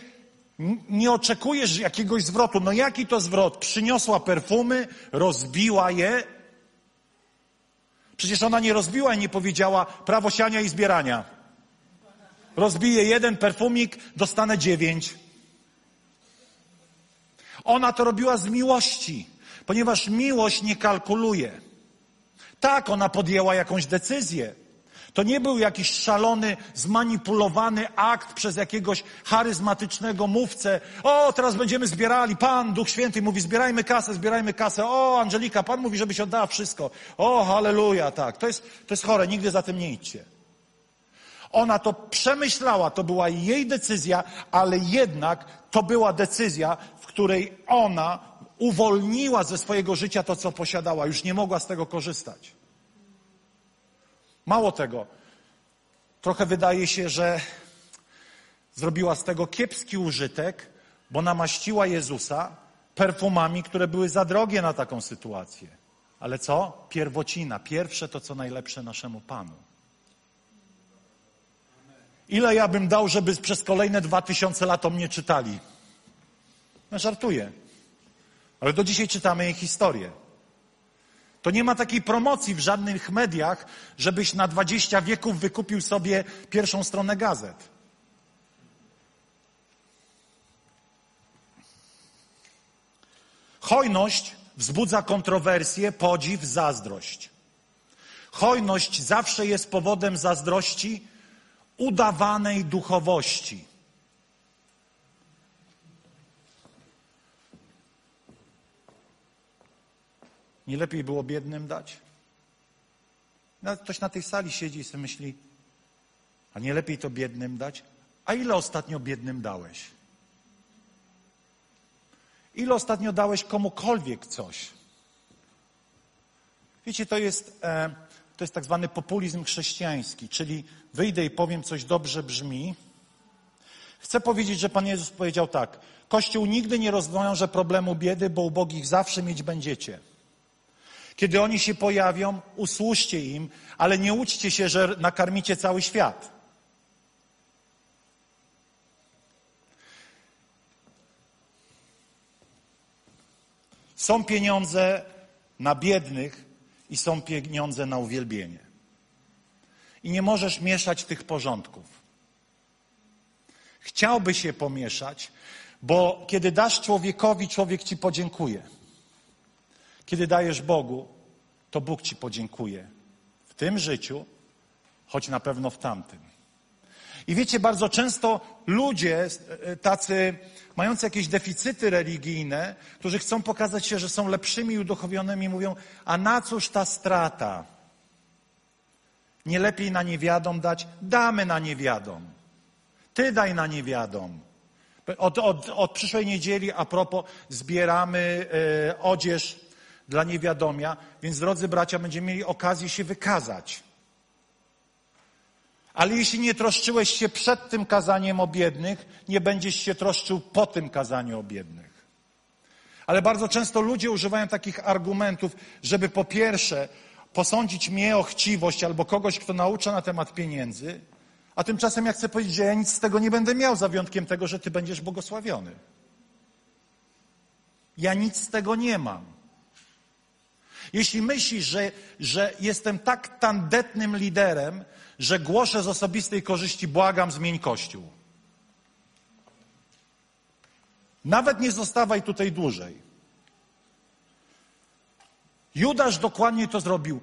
nie oczekujesz jakiegoś zwrotu. No jaki to zwrot? Przyniosła perfumy, rozbiła je. Przecież ona nie rozbiła i nie powiedziała prawo siania i zbierania. Rozbiję jeden perfumik, dostanę dziewięć. Ona to robiła z miłości, ponieważ miłość nie kalkuluje. Tak, ona podjęła jakąś decyzję. To nie był jakiś szalony, zmanipulowany akt przez jakiegoś charyzmatycznego mówcę. O, teraz będziemy zbierali. Pan, Duch Święty mówi, zbierajmy kasę, zbierajmy kasę. O, Angelika, Pan mówi, żebyś oddała wszystko. O, halleluja, tak. To jest, to jest chore, nigdy za tym nie idźcie. Ona to przemyślała, to była jej decyzja, ale jednak to była decyzja, w której ona uwolniła ze swojego życia to, co posiadała. Już nie mogła z tego korzystać. Mało tego, trochę wydaje się, że zrobiła z tego kiepski użytek, bo namaściła Jezusa perfumami, które były za drogie na taką sytuację. Ale co? Pierwocina, pierwsze to, co najlepsze naszemu Panu. Ile ja bym dał, żeby przez kolejne dwa tysiące lat o mnie czytali? No żartuję. Ale do dzisiaj czytamy jej historię. To nie ma takiej promocji w żadnych mediach, żebyś na 20 wieków wykupił sobie pierwszą stronę gazet. Hojność wzbudza kontrowersję, podziw, zazdrość. Hojność zawsze jest powodem zazdrości udawanej duchowości. Nie lepiej było biednym dać? Ktoś na tej sali siedzi i sobie myśli, a nie lepiej to biednym dać? A ile ostatnio biednym dałeś? Ile ostatnio dałeś komukolwiek coś? Wiecie, to jest, e, to jest tak zwany populizm chrześcijański, czyli wyjdę i powiem coś dobrze brzmi. Chcę powiedzieć, że Pan Jezus powiedział tak: Kościół nigdy nie rozwiąże problemu biedy, bo ubogich zawsze mieć będziecie. Kiedy oni się pojawią, usłuszcie im, ale nie uczcie się, że nakarmicie cały świat. Są pieniądze na biednych i są pieniądze na uwielbienie. I nie możesz mieszać tych porządków. Chciałby się pomieszać, bo kiedy dasz człowiekowi, człowiek ci podziękuje. Kiedy dajesz Bogu, to Bóg ci podziękuje w tym życiu, choć na pewno w tamtym. I wiecie, bardzo często ludzie e, tacy mający jakieś deficyty religijne, którzy chcą pokazać się, że są lepszymi i uduchowionymi, mówią, a na cóż ta strata? Nie lepiej na niewiadom dać? Damy na niewiadom. Ty daj na niewiadom. Od, od, od przyszłej niedzieli, a propos, zbieramy e, odzież dla niewiadomia, więc drodzy bracia, będziemy mieli okazję się wykazać. Ale jeśli nie troszczyłeś się przed tym kazaniem o biednych, nie będziesz się troszczył po tym kazaniu o biednych. Ale bardzo często ludzie używają takich argumentów, żeby po pierwsze posądzić mnie o chciwość albo kogoś, kto naucza na temat pieniędzy, a tymczasem ja chcę powiedzieć, że ja nic z tego nie będę miał, za wyjątkiem tego, że ty będziesz błogosławiony. Ja nic z tego nie mam. Jeśli myślisz, że, że jestem tak tandetnym liderem, że głoszę z osobistej korzyści, błagam, zmień Kościół. Nawet nie zostawaj tutaj dłużej. Judasz dokładnie to zrobił.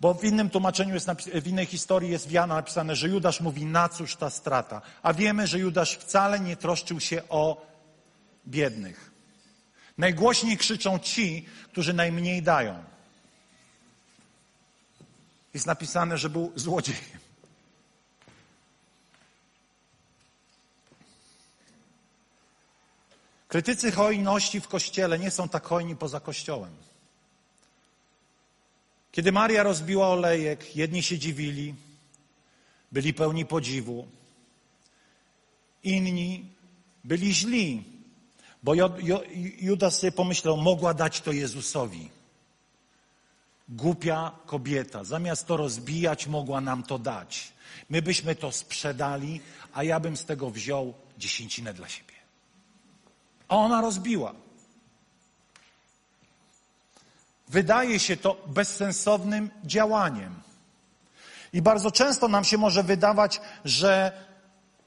Bo w innym tłumaczeniu, jest w innej historii jest w Jana napisane, że Judasz mówi, na cóż ta strata. A wiemy, że Judasz wcale nie troszczył się o biednych. Najgłośniej krzyczą ci, którzy najmniej dają. Jest napisane, że był złodziejem. Krytycy hojności w kościele nie są tak hojni poza kościołem. Kiedy Maria rozbiła olejek, jedni się dziwili, byli pełni podziwu, inni byli źli, bo Judas sobie pomyślał, mogła dać to Jezusowi. Głupia kobieta, zamiast to rozbijać, mogła nam to dać. My byśmy to sprzedali, a ja bym z tego wziął dziesięcinę dla siebie. A ona rozbiła. Wydaje się to bezsensownym działaniem. I bardzo często nam się może wydawać, że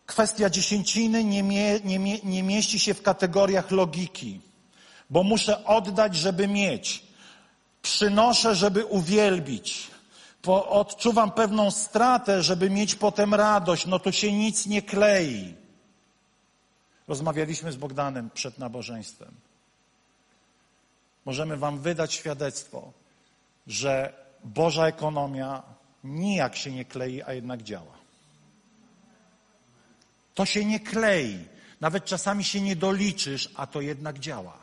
kwestia dziesięciny nie, mie, nie, mie, nie mieści się w kategoriach logiki, bo muszę oddać, żeby mieć. Przynoszę, żeby uwielbić. Po, odczuwam pewną stratę, żeby mieć potem radość. No to się nic nie klei. Rozmawialiśmy z Bogdanem przed nabożeństwem. Możemy Wam wydać świadectwo, że Boża ekonomia nijak się nie klei, a jednak działa. To się nie klei. Nawet czasami się nie doliczysz, a to jednak działa.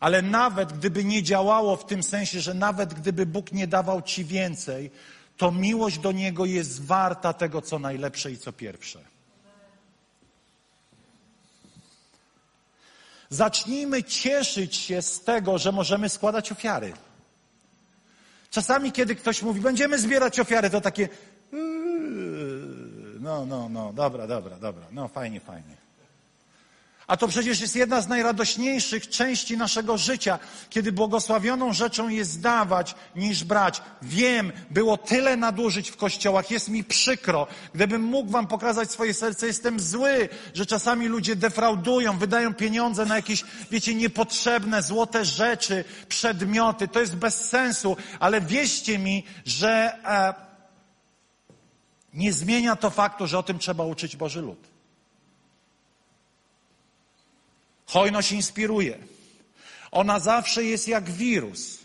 Ale nawet gdyby nie działało w tym sensie, że nawet gdyby Bóg nie dawał ci więcej, to miłość do Niego jest warta tego, co najlepsze i co pierwsze. Zacznijmy cieszyć się z tego, że możemy składać ofiary. Czasami, kiedy ktoś mówi, będziemy zbierać ofiary, to takie. "Yy, No, no, no, dobra, dobra, dobra, no fajnie, fajnie. A to przecież jest jedna z najradośniejszych części naszego życia, kiedy błogosławioną rzeczą jest dawać niż brać. Wiem, było tyle nadużyć w kościołach, jest mi przykro. Gdybym mógł wam pokazać swoje serce, jestem zły, że czasami ludzie defraudują, wydają pieniądze na jakieś, wiecie, niepotrzebne, złote rzeczy, przedmioty. To jest bez sensu, ale wierzcie mi, że e, nie zmienia to faktu, że o tym trzeba uczyć Boży lud. Hojność inspiruje. Ona zawsze jest jak wirus.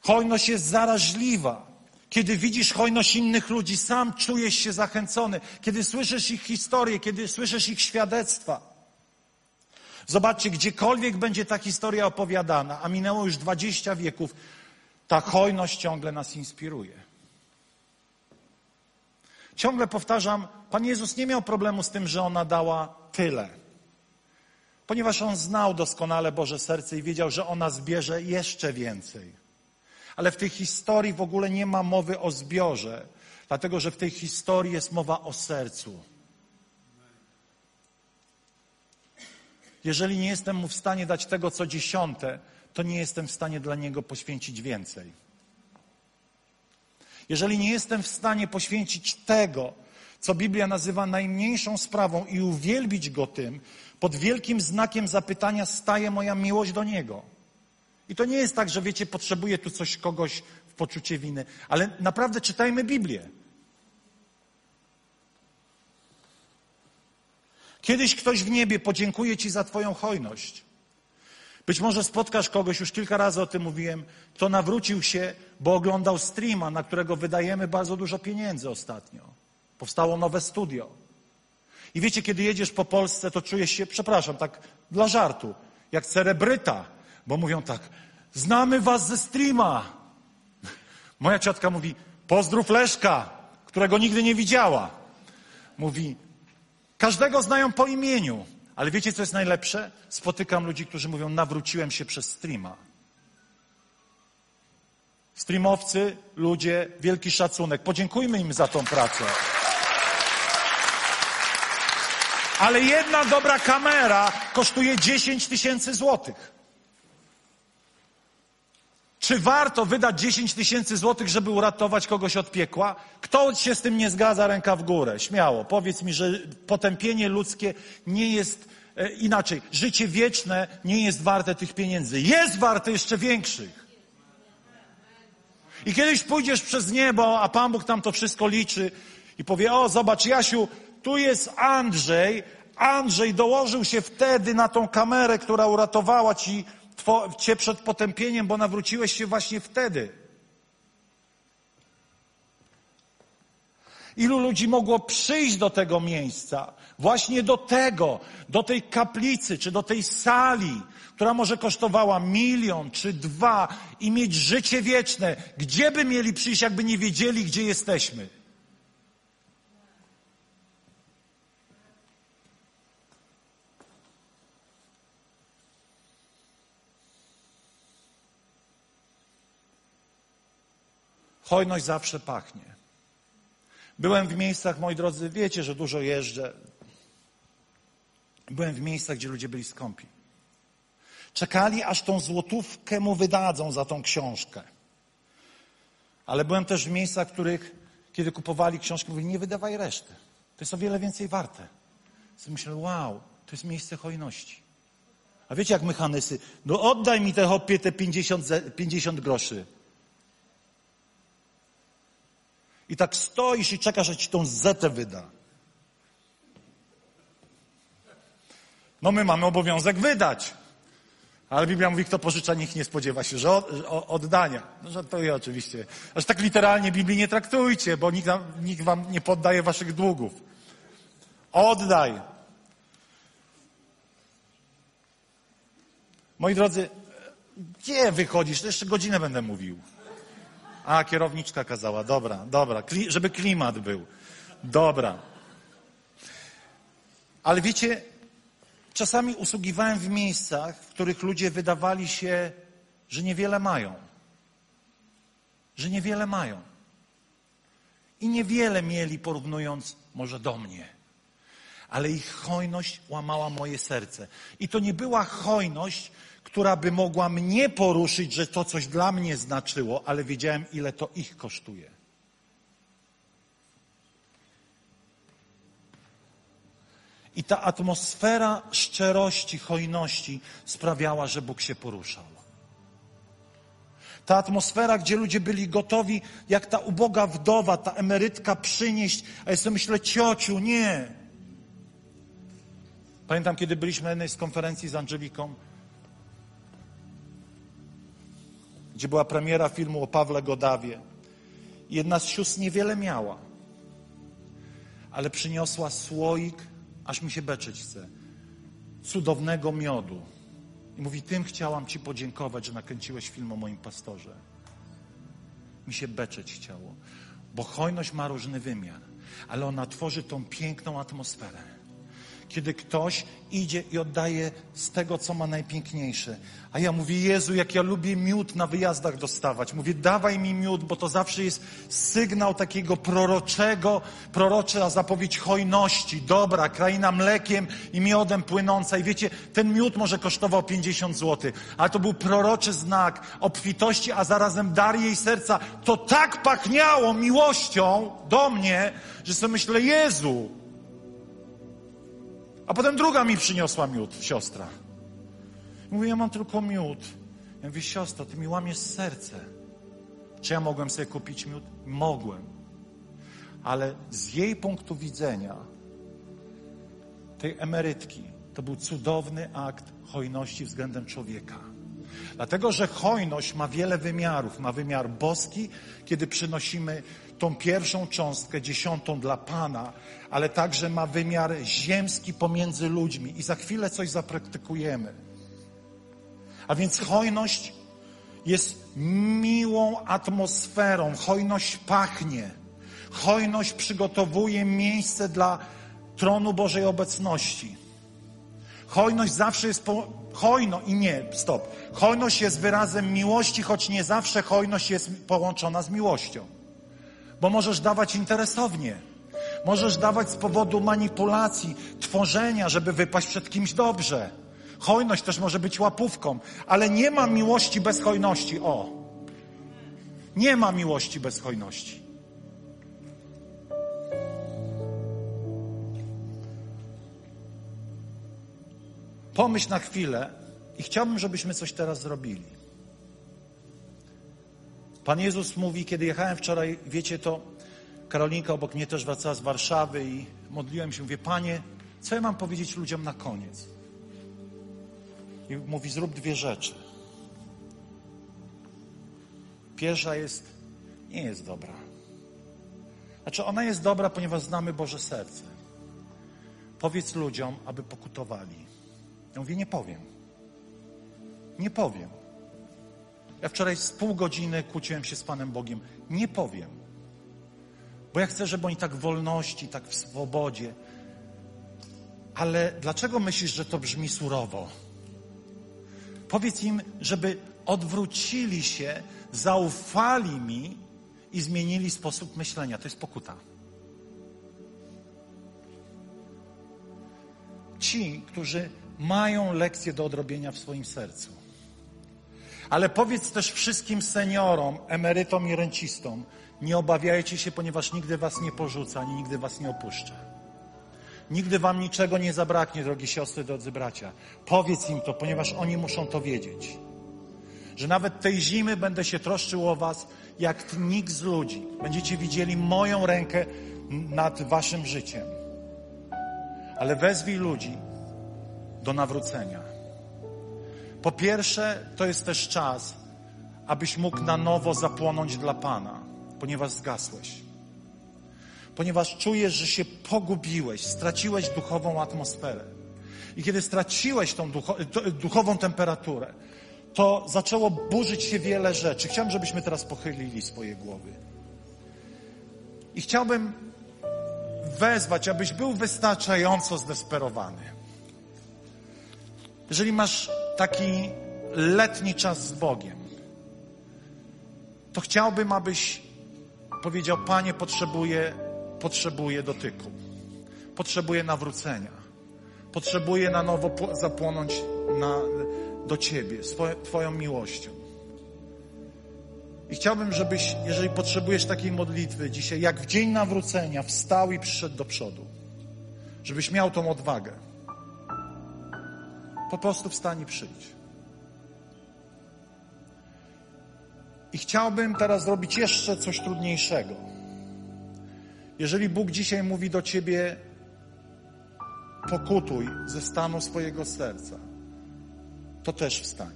Hojność jest zaraźliwa. Kiedy widzisz hojność innych ludzi, sam czujesz się zachęcony. Kiedy słyszysz ich historię, kiedy słyszysz ich świadectwa. Zobaczcie, gdziekolwiek będzie ta historia opowiadana, a minęło już 20 wieków, ta hojność ciągle nas inspiruje. Ciągle powtarzam, Pan Jezus nie miał problemu z tym, że ona dała tyle. Ponieważ on znał doskonale Boże serce i wiedział, że ona zbierze jeszcze więcej. Ale w tej historii w ogóle nie ma mowy o zbiorze, dlatego że w tej historii jest mowa o sercu. Jeżeli nie jestem mu w stanie dać tego, co dziesiąte, to nie jestem w stanie dla niego poświęcić więcej. Jeżeli nie jestem w stanie poświęcić tego, co Biblia nazywa najmniejszą sprawą i uwielbić go tym, pod wielkim znakiem zapytania staje moja miłość do niego. I to nie jest tak, że wiecie, potrzebuję tu coś kogoś w poczucie winy, ale naprawdę czytajmy Biblię. Kiedyś ktoś w niebie podziękuje Ci za Twoją hojność. Być może spotkasz kogoś, już kilka razy o tym mówiłem, kto nawrócił się, bo oglądał streama, na którego wydajemy bardzo dużo pieniędzy ostatnio. Powstało nowe studio. I wiecie, kiedy jedziesz po Polsce, to czujesz się, przepraszam, tak dla żartu, jak celebryta, bo mówią tak, znamy was ze streama. Moja ciotka mówi, pozdrów Leszka, którego nigdy nie widziała. Mówi, każdego znają po imieniu. Ale wiecie, co jest najlepsze? Spotykam ludzi, którzy mówią, nawróciłem się przez streama. Streamowcy, ludzie, wielki szacunek. Podziękujmy im za tą pracę. Ale jedna dobra kamera kosztuje 10 tysięcy złotych. Czy warto wydać 10 tysięcy złotych, żeby uratować kogoś od piekła? Kto się z tym nie zgadza, ręka w górę. Śmiało. Powiedz mi, że potępienie ludzkie nie jest e, inaczej. Życie wieczne nie jest warte tych pieniędzy. Jest warte jeszcze większych. I kiedyś pójdziesz przez niebo, a Pan Bóg tam to wszystko liczy i powie, o zobacz Jasiu, tu jest Andrzej, Andrzej dołożył się wtedy na tą kamerę, która uratowała ci, two, cię przed potępieniem, bo nawróciłeś się właśnie wtedy. Ilu ludzi mogło przyjść do tego miejsca, właśnie do tego, do tej kaplicy, czy do tej sali, która może kosztowała milion czy dwa i mieć życie wieczne. Gdzie by mieli przyjść, jakby nie wiedzieli, gdzie jesteśmy? Hojność zawsze pachnie. Byłem w miejscach, moi drodzy, wiecie, że dużo jeżdżę. Byłem w miejscach, gdzie ludzie byli skąpi. Czekali, aż tą złotówkę mu wydadzą za tą książkę. Ale byłem też w miejscach, w których, kiedy kupowali książkę, mówili, nie wydawaj reszty. To jest o wiele więcej warte. Więc myślę, wow, to jest miejsce hojności. A wiecie, jak mechanysy, no oddaj mi te hopie te 50, 50 groszy. I tak stoisz i czekasz, że ci tą zetę wyda. No my mamy obowiązek wydać. Ale Biblia mówi, kto pożycza, niech nie spodziewa się, że oddania. No żartuję oczywiście. Aż tak literalnie Biblii nie traktujcie, bo nikt, nikt wam nie poddaje waszych długów. Oddaj. Moi drodzy, gdzie wychodzisz? To jeszcze godzinę będę mówił. A, kierowniczka kazała. Dobra, dobra. Kli, żeby klimat był. Dobra. Ale wiecie, czasami usługiwałem w miejscach, w których ludzie wydawali się, że niewiele mają. Że niewiele mają. I niewiele mieli, porównując może do mnie. Ale ich hojność łamała moje serce. I to nie była hojność, która by mogła mnie poruszyć, że to coś dla mnie znaczyło, ale wiedziałem, ile to ich kosztuje. I ta atmosfera szczerości, hojności sprawiała, że Bóg się poruszał. Ta atmosfera, gdzie ludzie byli gotowi, jak ta uboga wdowa, ta emerytka przynieść, a ja sobie myślę, ciociu, nie. Pamiętam, kiedy byliśmy na jednej z konferencji z Angeliką, gdzie była premiera filmu o Pawle Godawie. Jedna z sióstr niewiele miała, ale przyniosła słoik, aż mi się beczyć chce, cudownego miodu. I mówi, tym chciałam Ci podziękować, że nakręciłeś film o moim pastorze. Mi się beczeć chciało, bo hojność ma różny wymiar, ale ona tworzy tą piękną atmosferę kiedy ktoś idzie i oddaje z tego, co ma najpiękniejsze. A ja mówię, Jezu, jak ja lubię miód na wyjazdach dostawać. Mówię, dawaj mi miód, bo to zawsze jest sygnał takiego proroczego, prorocza zapowiedź hojności. Dobra, kraina mlekiem i miodem płynąca. I wiecie, ten miód może kosztował 50 zł, ale to był proroczy znak obfitości, a zarazem dar jej serca. To tak pachniało miłością do mnie, że sobie myślę, Jezu, a potem druga mi przyniosła miód, siostra. Mówi, ja mam tylko miód. Ja mówię, siostra, ty mi łamiesz serce. Czy ja mogłem sobie kupić miód? Mogłem. Ale z jej punktu widzenia, tej emerytki, to był cudowny akt hojności względem człowieka. Dlatego, że hojność ma wiele wymiarów. Ma wymiar boski, kiedy przynosimy tą pierwszą cząstkę, dziesiątą dla Pana, ale także ma wymiar ziemski pomiędzy ludźmi. I za chwilę coś zapraktykujemy. A więc hojność jest miłą atmosferą. Hojność pachnie. Hojność przygotowuje miejsce dla tronu Bożej obecności. Hojność zawsze jest po... hojno i nie, stop. Hojność jest wyrazem miłości, choć nie zawsze hojność jest połączona z miłością. Bo możesz dawać interesownie. Możesz dawać z powodu manipulacji, tworzenia, żeby wypaść przed kimś dobrze. Hojność też może być łapówką, ale nie ma miłości bez hojności. O! Nie ma miłości bez hojności. Pomyśl na chwilę i chciałbym, żebyśmy coś teraz zrobili. Pan Jezus mówi, kiedy jechałem wczoraj, wiecie to, Karolinka obok mnie też wracała z Warszawy i modliłem się, mówię, Panie, co ja mam powiedzieć ludziom na koniec? I mówi, zrób dwie rzeczy. Pierwsza jest, nie jest dobra. Znaczy, ona jest dobra, ponieważ znamy Boże serce. Powiedz ludziom, aby pokutowali. Ja mówię, nie powiem. Nie powiem. Ja wczoraj z pół godziny kłóciłem się z Panem Bogiem. Nie powiem. Bo ja chcę, żeby oni tak w wolności, tak w swobodzie. Ale dlaczego myślisz, że to brzmi surowo? Powiedz im, żeby odwrócili się, zaufali mi i zmienili sposób myślenia. To jest pokuta. Ci, którzy mają lekcje do odrobienia w swoim sercu. Ale powiedz też wszystkim seniorom, emerytom i rencistom, nie obawiajcie się, ponieważ nigdy was nie porzuca, ani nigdy was nie opuszcza. Nigdy wam niczego nie zabraknie, drogie siostry, drodzy bracia. Powiedz im to, ponieważ oni muszą to wiedzieć. Że nawet tej zimy będę się troszczył o was, jak nikt z ludzi. Będziecie widzieli moją rękę nad waszym życiem. Ale wezwij ludzi do nawrócenia. Po pierwsze, to jest też czas, abyś mógł na nowo zapłonąć dla Pana, ponieważ zgasłeś. Ponieważ czujesz, że się pogubiłeś, straciłeś duchową atmosferę. I kiedy straciłeś tą ducho, duchową temperaturę, to zaczęło burzyć się wiele rzeczy. Chciałbym, żebyśmy teraz pochylili swoje głowy. I chciałbym wezwać, abyś był wystarczająco zdesperowany. Jeżeli masz taki letni czas z Bogiem, to chciałbym, abyś powiedział: Panie, potrzebuję, potrzebuję dotyku, potrzebuję nawrócenia, potrzebuję na nowo zapłonąć na, do Ciebie, swoje, Twoją miłością. I chciałbym, żebyś, jeżeli potrzebujesz takiej modlitwy dzisiaj, jak w dzień nawrócenia, wstał i przyszedł do przodu. Żebyś miał tą odwagę. Po prostu wstań i przyjdź. I chciałbym teraz zrobić jeszcze coś trudniejszego. Jeżeli Bóg dzisiaj mówi do ciebie, pokutuj ze stanu swojego serca, to też wstań.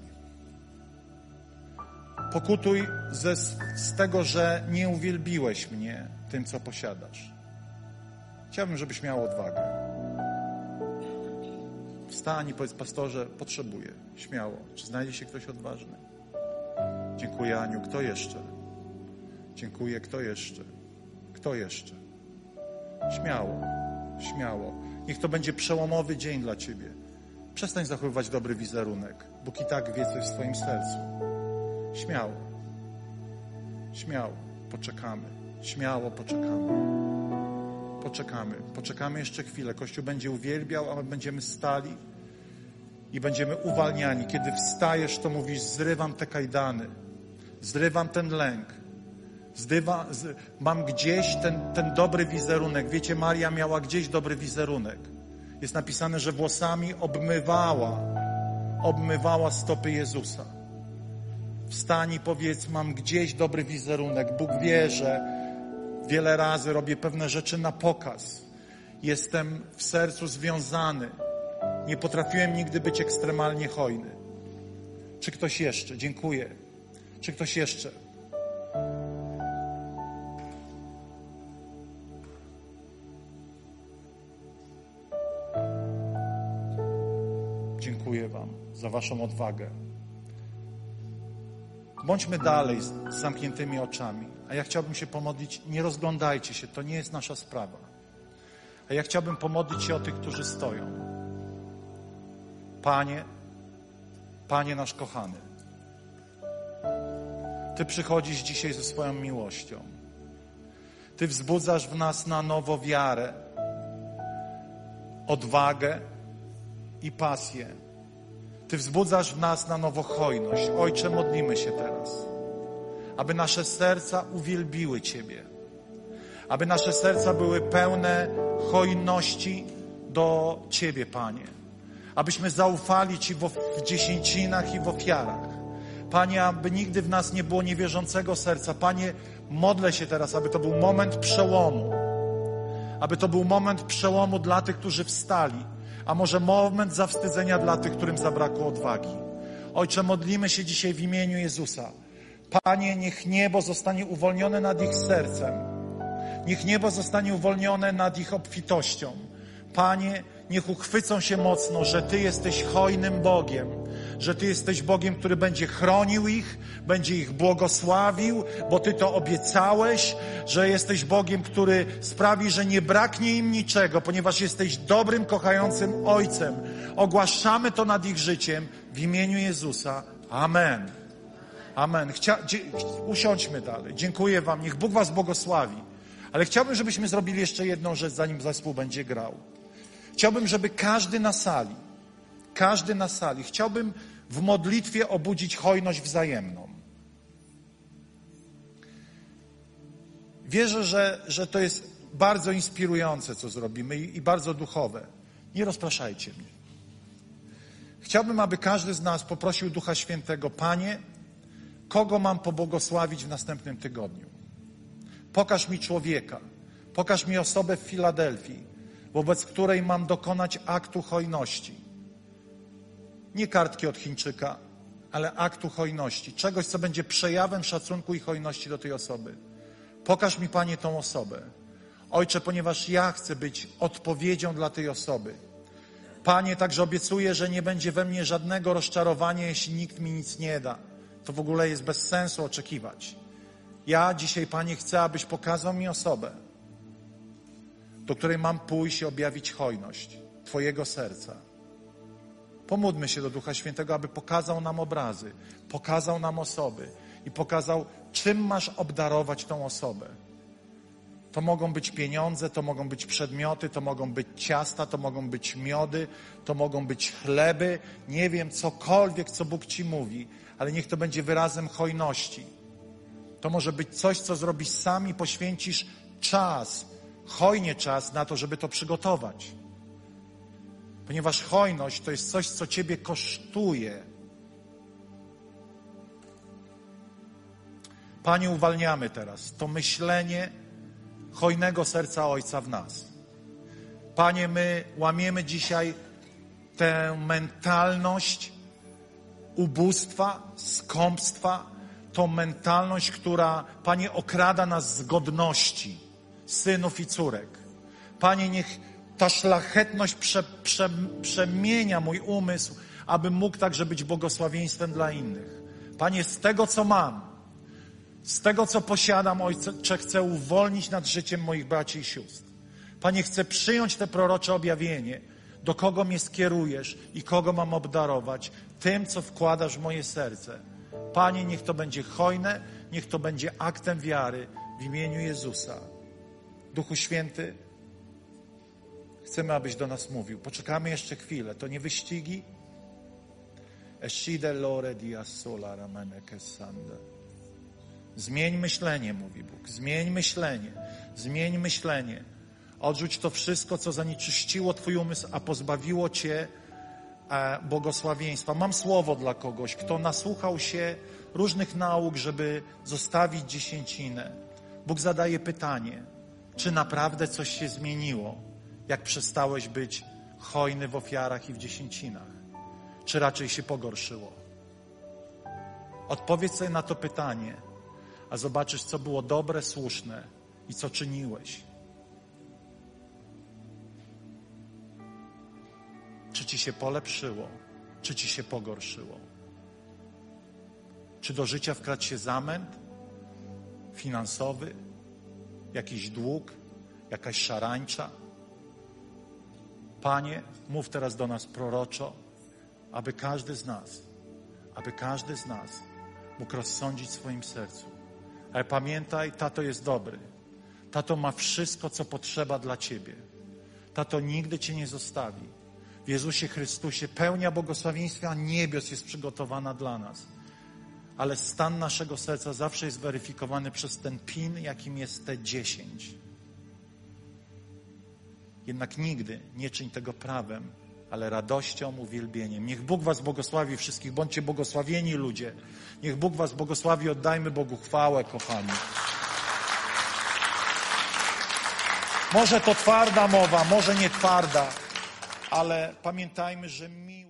Pokutuj ze, z tego, że nie uwielbiłeś mnie tym, co posiadasz. Chciałbym, żebyś miał odwagę. Wstań i powiedz, pastorze, potrzebuję. Śmiało. Czy znajdzie się ktoś odważny? Dziękuję, Aniu. Kto jeszcze? Dziękuję. Kto jeszcze? Kto jeszcze? Śmiało. Śmiało. Niech to będzie przełomowy dzień dla Ciebie. Przestań zachowywać dobry wizerunek. Bóg i tak wie, co jest w Twoim sercu. Śmiało. Śmiało. Poczekamy. Śmiało poczekamy poczekamy. Poczekamy jeszcze chwilę. Kościół będzie uwielbiał, a my będziemy stali i będziemy uwalniani. Kiedy wstajesz, to mówisz: Zrywam te kajdany, zrywam ten lęk. Zdywa, z, mam gdzieś ten, ten dobry wizerunek. Wiecie, Maria miała gdzieś dobry wizerunek. Jest napisane, że włosami obmywała, obmywała stopy Jezusa. Wstań i powiedz, mam gdzieś dobry wizerunek. Bóg wie, że Wiele razy robię pewne rzeczy na pokaz. Jestem w sercu związany. Nie potrafiłem nigdy być ekstremalnie hojny. Czy ktoś jeszcze? Dziękuję. Czy ktoś jeszcze? Dziękuję Wam za Waszą odwagę. Bądźmy dalej z zamkniętymi oczami. A ja chciałbym się pomodlić, nie rozglądajcie się, to nie jest nasza sprawa. A ja chciałbym pomodlić się o tych, którzy stoją. Panie, Panie nasz kochany, Ty przychodzisz dzisiaj ze swoją miłością. Ty wzbudzasz w nas na nowo wiarę, odwagę i pasję. Ty wzbudzasz w nas na nowo hojność. Ojcze, modlimy się teraz aby nasze serca uwielbiły Ciebie, aby nasze serca były pełne hojności do Ciebie, Panie, abyśmy zaufali Ci w dziesięcinach i w ofiarach, Panie, aby nigdy w nas nie było niewierzącego serca. Panie, modlę się teraz, aby to był moment przełomu. Aby to był moment przełomu dla tych, którzy wstali, a może moment zawstydzenia dla tych, którym zabrakło odwagi. Ojcze, modlimy się dzisiaj w imieniu Jezusa. Panie, niech niebo zostanie uwolnione nad ich sercem. Niech niebo zostanie uwolnione nad ich obfitością. Panie, niech uchwycą się mocno, że Ty jesteś hojnym Bogiem, że Ty jesteś Bogiem, który będzie chronił ich, będzie ich błogosławił, bo Ty to obiecałeś, że jesteś Bogiem, który sprawi, że nie braknie im niczego, ponieważ jesteś dobrym, kochającym Ojcem. Ogłaszamy to nad ich życiem w imieniu Jezusa. Amen. Amen. Chcia... Usiądźmy dalej. Dziękuję Wam. Niech Bóg Was błogosławi. Ale chciałbym, żebyśmy zrobili jeszcze jedną rzecz, zanim zespół będzie grał. Chciałbym, żeby każdy na sali, każdy na sali, chciałbym w modlitwie obudzić hojność wzajemną. Wierzę, że, że to jest bardzo inspirujące, co zrobimy i, i bardzo duchowe. Nie rozpraszajcie mnie. Chciałbym, aby każdy z nas poprosił Ducha Świętego, Panie, kogo mam pobłogosławić w następnym tygodniu? Pokaż mi człowieka, pokaż mi osobę w Filadelfii, wobec której mam dokonać aktu hojności. Nie kartki od Chińczyka, ale aktu hojności, czegoś, co będzie przejawem szacunku i hojności do tej osoby. Pokaż mi, Panie, tą osobę. Ojcze, ponieważ ja chcę być odpowiedzią dla tej osoby. Panie, także obiecuję, że nie będzie we mnie żadnego rozczarowania, jeśli nikt mi nic nie da. To w ogóle jest bez sensu oczekiwać. Ja dzisiaj, Panie, chcę, abyś pokazał mi osobę, do której mam pójść i objawić hojność Twojego serca. Pomódlmy się do Ducha Świętego, aby pokazał nam obrazy, pokazał nam osoby i pokazał, czym masz obdarować tą osobę. To mogą być pieniądze, to mogą być przedmioty, to mogą być ciasta, to mogą być miody, to mogą być chleby, nie wiem, cokolwiek, co Bóg Ci mówi, ale niech to będzie wyrazem hojności. To może być coś, co zrobisz sam i poświęcisz czas, hojnie czas na to, żeby to przygotować. Ponieważ hojność to jest coś, co Ciebie kosztuje. Panie, uwalniamy teraz to myślenie hojnego serca Ojca w nas. Panie, my łamiemy dzisiaj tę mentalność ubóstwa, skąpstwa, tą mentalność, która, Panie, okrada nas z godności synów i córek. Panie, niech ta szlachetność prze, prze, przemienia mój umysł, aby mógł także być błogosławieństwem dla innych. Panie, z tego, co mam, z tego, co posiadam, Ojcze, chcę uwolnić nad życiem moich braci i sióstr. Panie, chcę przyjąć te prorocze objawienie, do kogo mnie skierujesz i kogo mam obdarować, tym, co wkładasz w moje serce. Panie, niech to będzie hojne, niech to będzie aktem wiary w imieniu Jezusa. Duchu Święty, chcemy, abyś do nas mówił. Poczekamy jeszcze chwilę. To nie wyścigi. Escide lore dia sola ramene kesande. Zmień myślenie, mówi Bóg. Zmień myślenie. Zmień myślenie. Odrzuć to wszystko, co zanieczyściło Twój umysł, a pozbawiło Cię błogosławieństwa. Mam słowo dla kogoś, kto nasłuchał się różnych nauk, żeby zostawić dziesięcinę. Bóg zadaje pytanie – czy naprawdę coś się zmieniło, jak przestałeś być hojny w ofiarach i w dziesięcinach? Czy raczej się pogorszyło? Odpowiedz sobie na to pytanie, a zobaczysz, co było dobre, słuszne i co czyniłeś. Czy ci się polepszyło, czy ci się pogorszyło? Czy do życia wkradł się zamęt finansowy, jakiś dług, jakaś szarańcza. Panie, mów teraz do nas proroczo, aby każdy z nas, aby każdy z nas mógł rozsądzić w swoim sercu. Ale pamiętaj, tato jest dobry. Tato ma wszystko, co potrzeba dla Ciebie. Tato nigdy Cię nie zostawi. W Jezusie Chrystusie pełnia błogosławieństwa niebios jest przygotowana dla nas ale stan naszego serca zawsze jest weryfikowany przez ten pin, jakim jest te dziesięć. Jednak nigdy nie czyń tego prawem, ale radością, uwielbieniem. Niech Bóg was błogosławi wszystkich. Bądźcie błogosławieni ludzie. Niech Bóg was błogosławi. Oddajmy Bogu chwałę, kochani. Może to twarda mowa, może nie twarda, ale pamiętajmy, że miłość.